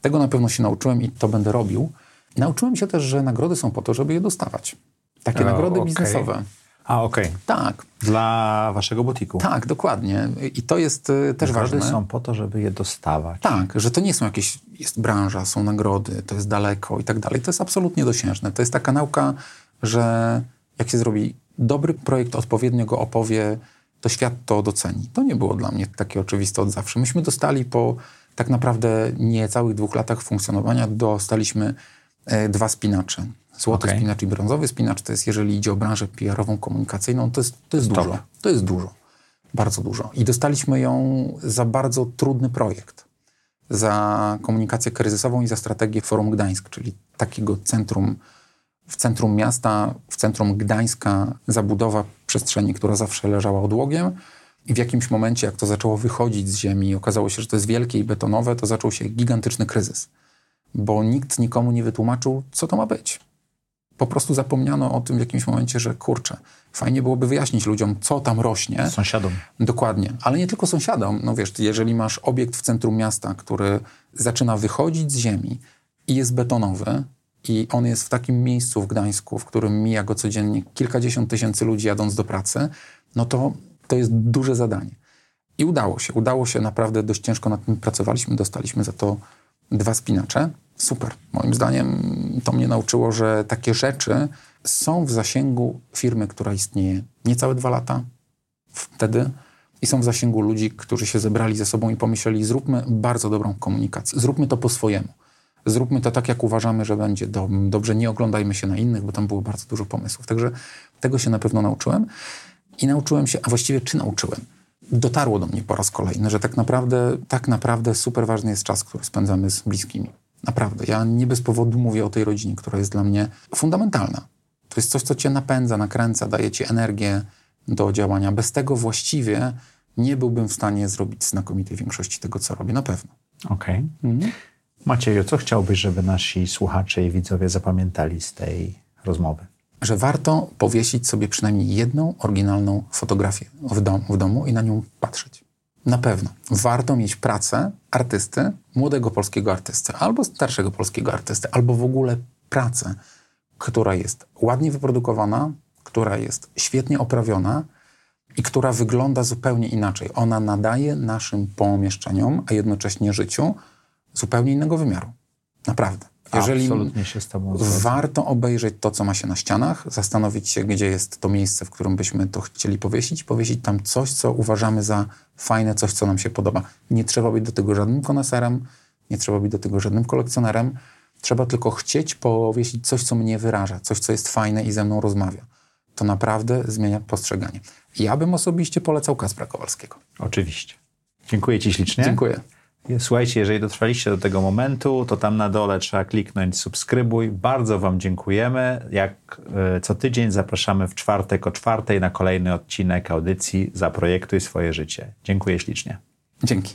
Tego na pewno się nauczyłem i to będę robił. Nauczyłem się też, że nagrody są po to, żeby je dostawać. Takie o, nagrody okay. biznesowe. A, okej. Okay. Tak. Dla waszego butiku. Tak, dokładnie. I to jest y, też nagrody ważne. są po to, żeby je dostawać. Tak, że to nie są jakieś, jest branża, są nagrody, to jest daleko i tak dalej. To jest absolutnie dosiężne. To jest taka nauka, że jak się zrobi dobry projekt, odpowiednio go opowie, to świat to doceni. To nie było dla mnie takie oczywiste od zawsze. Myśmy dostali po tak naprawdę niecałych dwóch latach funkcjonowania, dostaliśmy e, dwa spinacze. Złoty okay. spinacz i brązowy spinacz to jest, jeżeli idzie o branżę PR-ową, komunikacyjną, to jest, to jest dużo. To jest dużo. Bardzo dużo. I dostaliśmy ją za bardzo trudny projekt. Za komunikację kryzysową i za strategię Forum Gdańsk, czyli takiego centrum w centrum miasta, w centrum Gdańska, zabudowa przestrzeni, która zawsze leżała odłogiem. I w jakimś momencie, jak to zaczęło wychodzić z ziemi, okazało się, że to jest wielkie i betonowe, to zaczął się gigantyczny kryzys, bo nikt nikomu nie wytłumaczył, co to ma być. Po prostu zapomniano o tym w jakimś momencie, że kurczę, fajnie byłoby wyjaśnić ludziom, co tam rośnie. Sąsiadom. Dokładnie, ale nie tylko sąsiadom. No wiesz, jeżeli masz obiekt w centrum miasta, który zaczyna wychodzić z ziemi i jest betonowy, i on jest w takim miejscu w Gdańsku, w którym mija go codziennie kilkadziesiąt tysięcy ludzi jadąc do pracy, no to to jest duże zadanie. I udało się. Udało się naprawdę dość ciężko nad tym pracowaliśmy. Dostaliśmy za to dwa spinacze. Super. Moim zdaniem to mnie nauczyło, że takie rzeczy są w zasięgu firmy, która istnieje niecałe dwa lata wtedy i są w zasięgu ludzi, którzy się zebrali ze sobą i pomyśleli, zróbmy bardzo dobrą komunikację. Zróbmy to po swojemu zróbmy to tak, jak uważamy, że będzie dobrze, nie oglądajmy się na innych, bo tam było bardzo dużo pomysłów. Także tego się na pewno nauczyłem i nauczyłem się, a właściwie czy nauczyłem? Dotarło do mnie po raz kolejny, że tak naprawdę, tak naprawdę super ważny jest czas, który spędzamy z bliskimi. Naprawdę. Ja nie bez powodu mówię o tej rodzinie, która jest dla mnie fundamentalna. To jest coś, co cię napędza, nakręca, daje ci energię do działania. Bez tego właściwie nie byłbym w stanie zrobić znakomitej większości tego, co robię, na pewno. Okej. Okay. Mhm. Macieju, co chciałbyś, żeby nasi słuchacze i widzowie zapamiętali z tej rozmowy? Że warto powiesić sobie przynajmniej jedną oryginalną fotografię w, dom, w domu i na nią patrzeć. Na pewno. Warto mieć pracę artysty, młodego polskiego artysty, albo starszego polskiego artysty, albo w ogóle pracę, która jest ładnie wyprodukowana, która jest świetnie oprawiona i która wygląda zupełnie inaczej. Ona nadaje naszym pomieszczeniom, a jednocześnie życiu zupełnie innego wymiaru. Naprawdę. Jeżeli Absolutnie się z Tobą zgadzam. Warto obejrzeć to, co ma się na ścianach, zastanowić się, gdzie jest to miejsce, w którym byśmy to chcieli powiesić, powiesić tam coś, co uważamy za fajne, coś, co nam się podoba. Nie trzeba być do tego żadnym koneserem, nie trzeba być do tego żadnym kolekcjonerem. Trzeba tylko chcieć powiesić coś, co mnie wyraża, coś, co jest fajne i ze mną rozmawia. To naprawdę zmienia postrzeganie. Ja bym osobiście polecał Kaspra Kowalskiego. Oczywiście. Dziękuję Ci ślicznie. Dziękuję. Słuchajcie, jeżeli dotrwaliście do tego momentu, to tam na dole trzeba kliknąć subskrybuj. Bardzo Wam dziękujemy. Jak e, co tydzień zapraszamy w czwartek o czwartej na kolejny odcinek audycji Zaprojektuj swoje życie. Dziękuję ślicznie. Dzięki.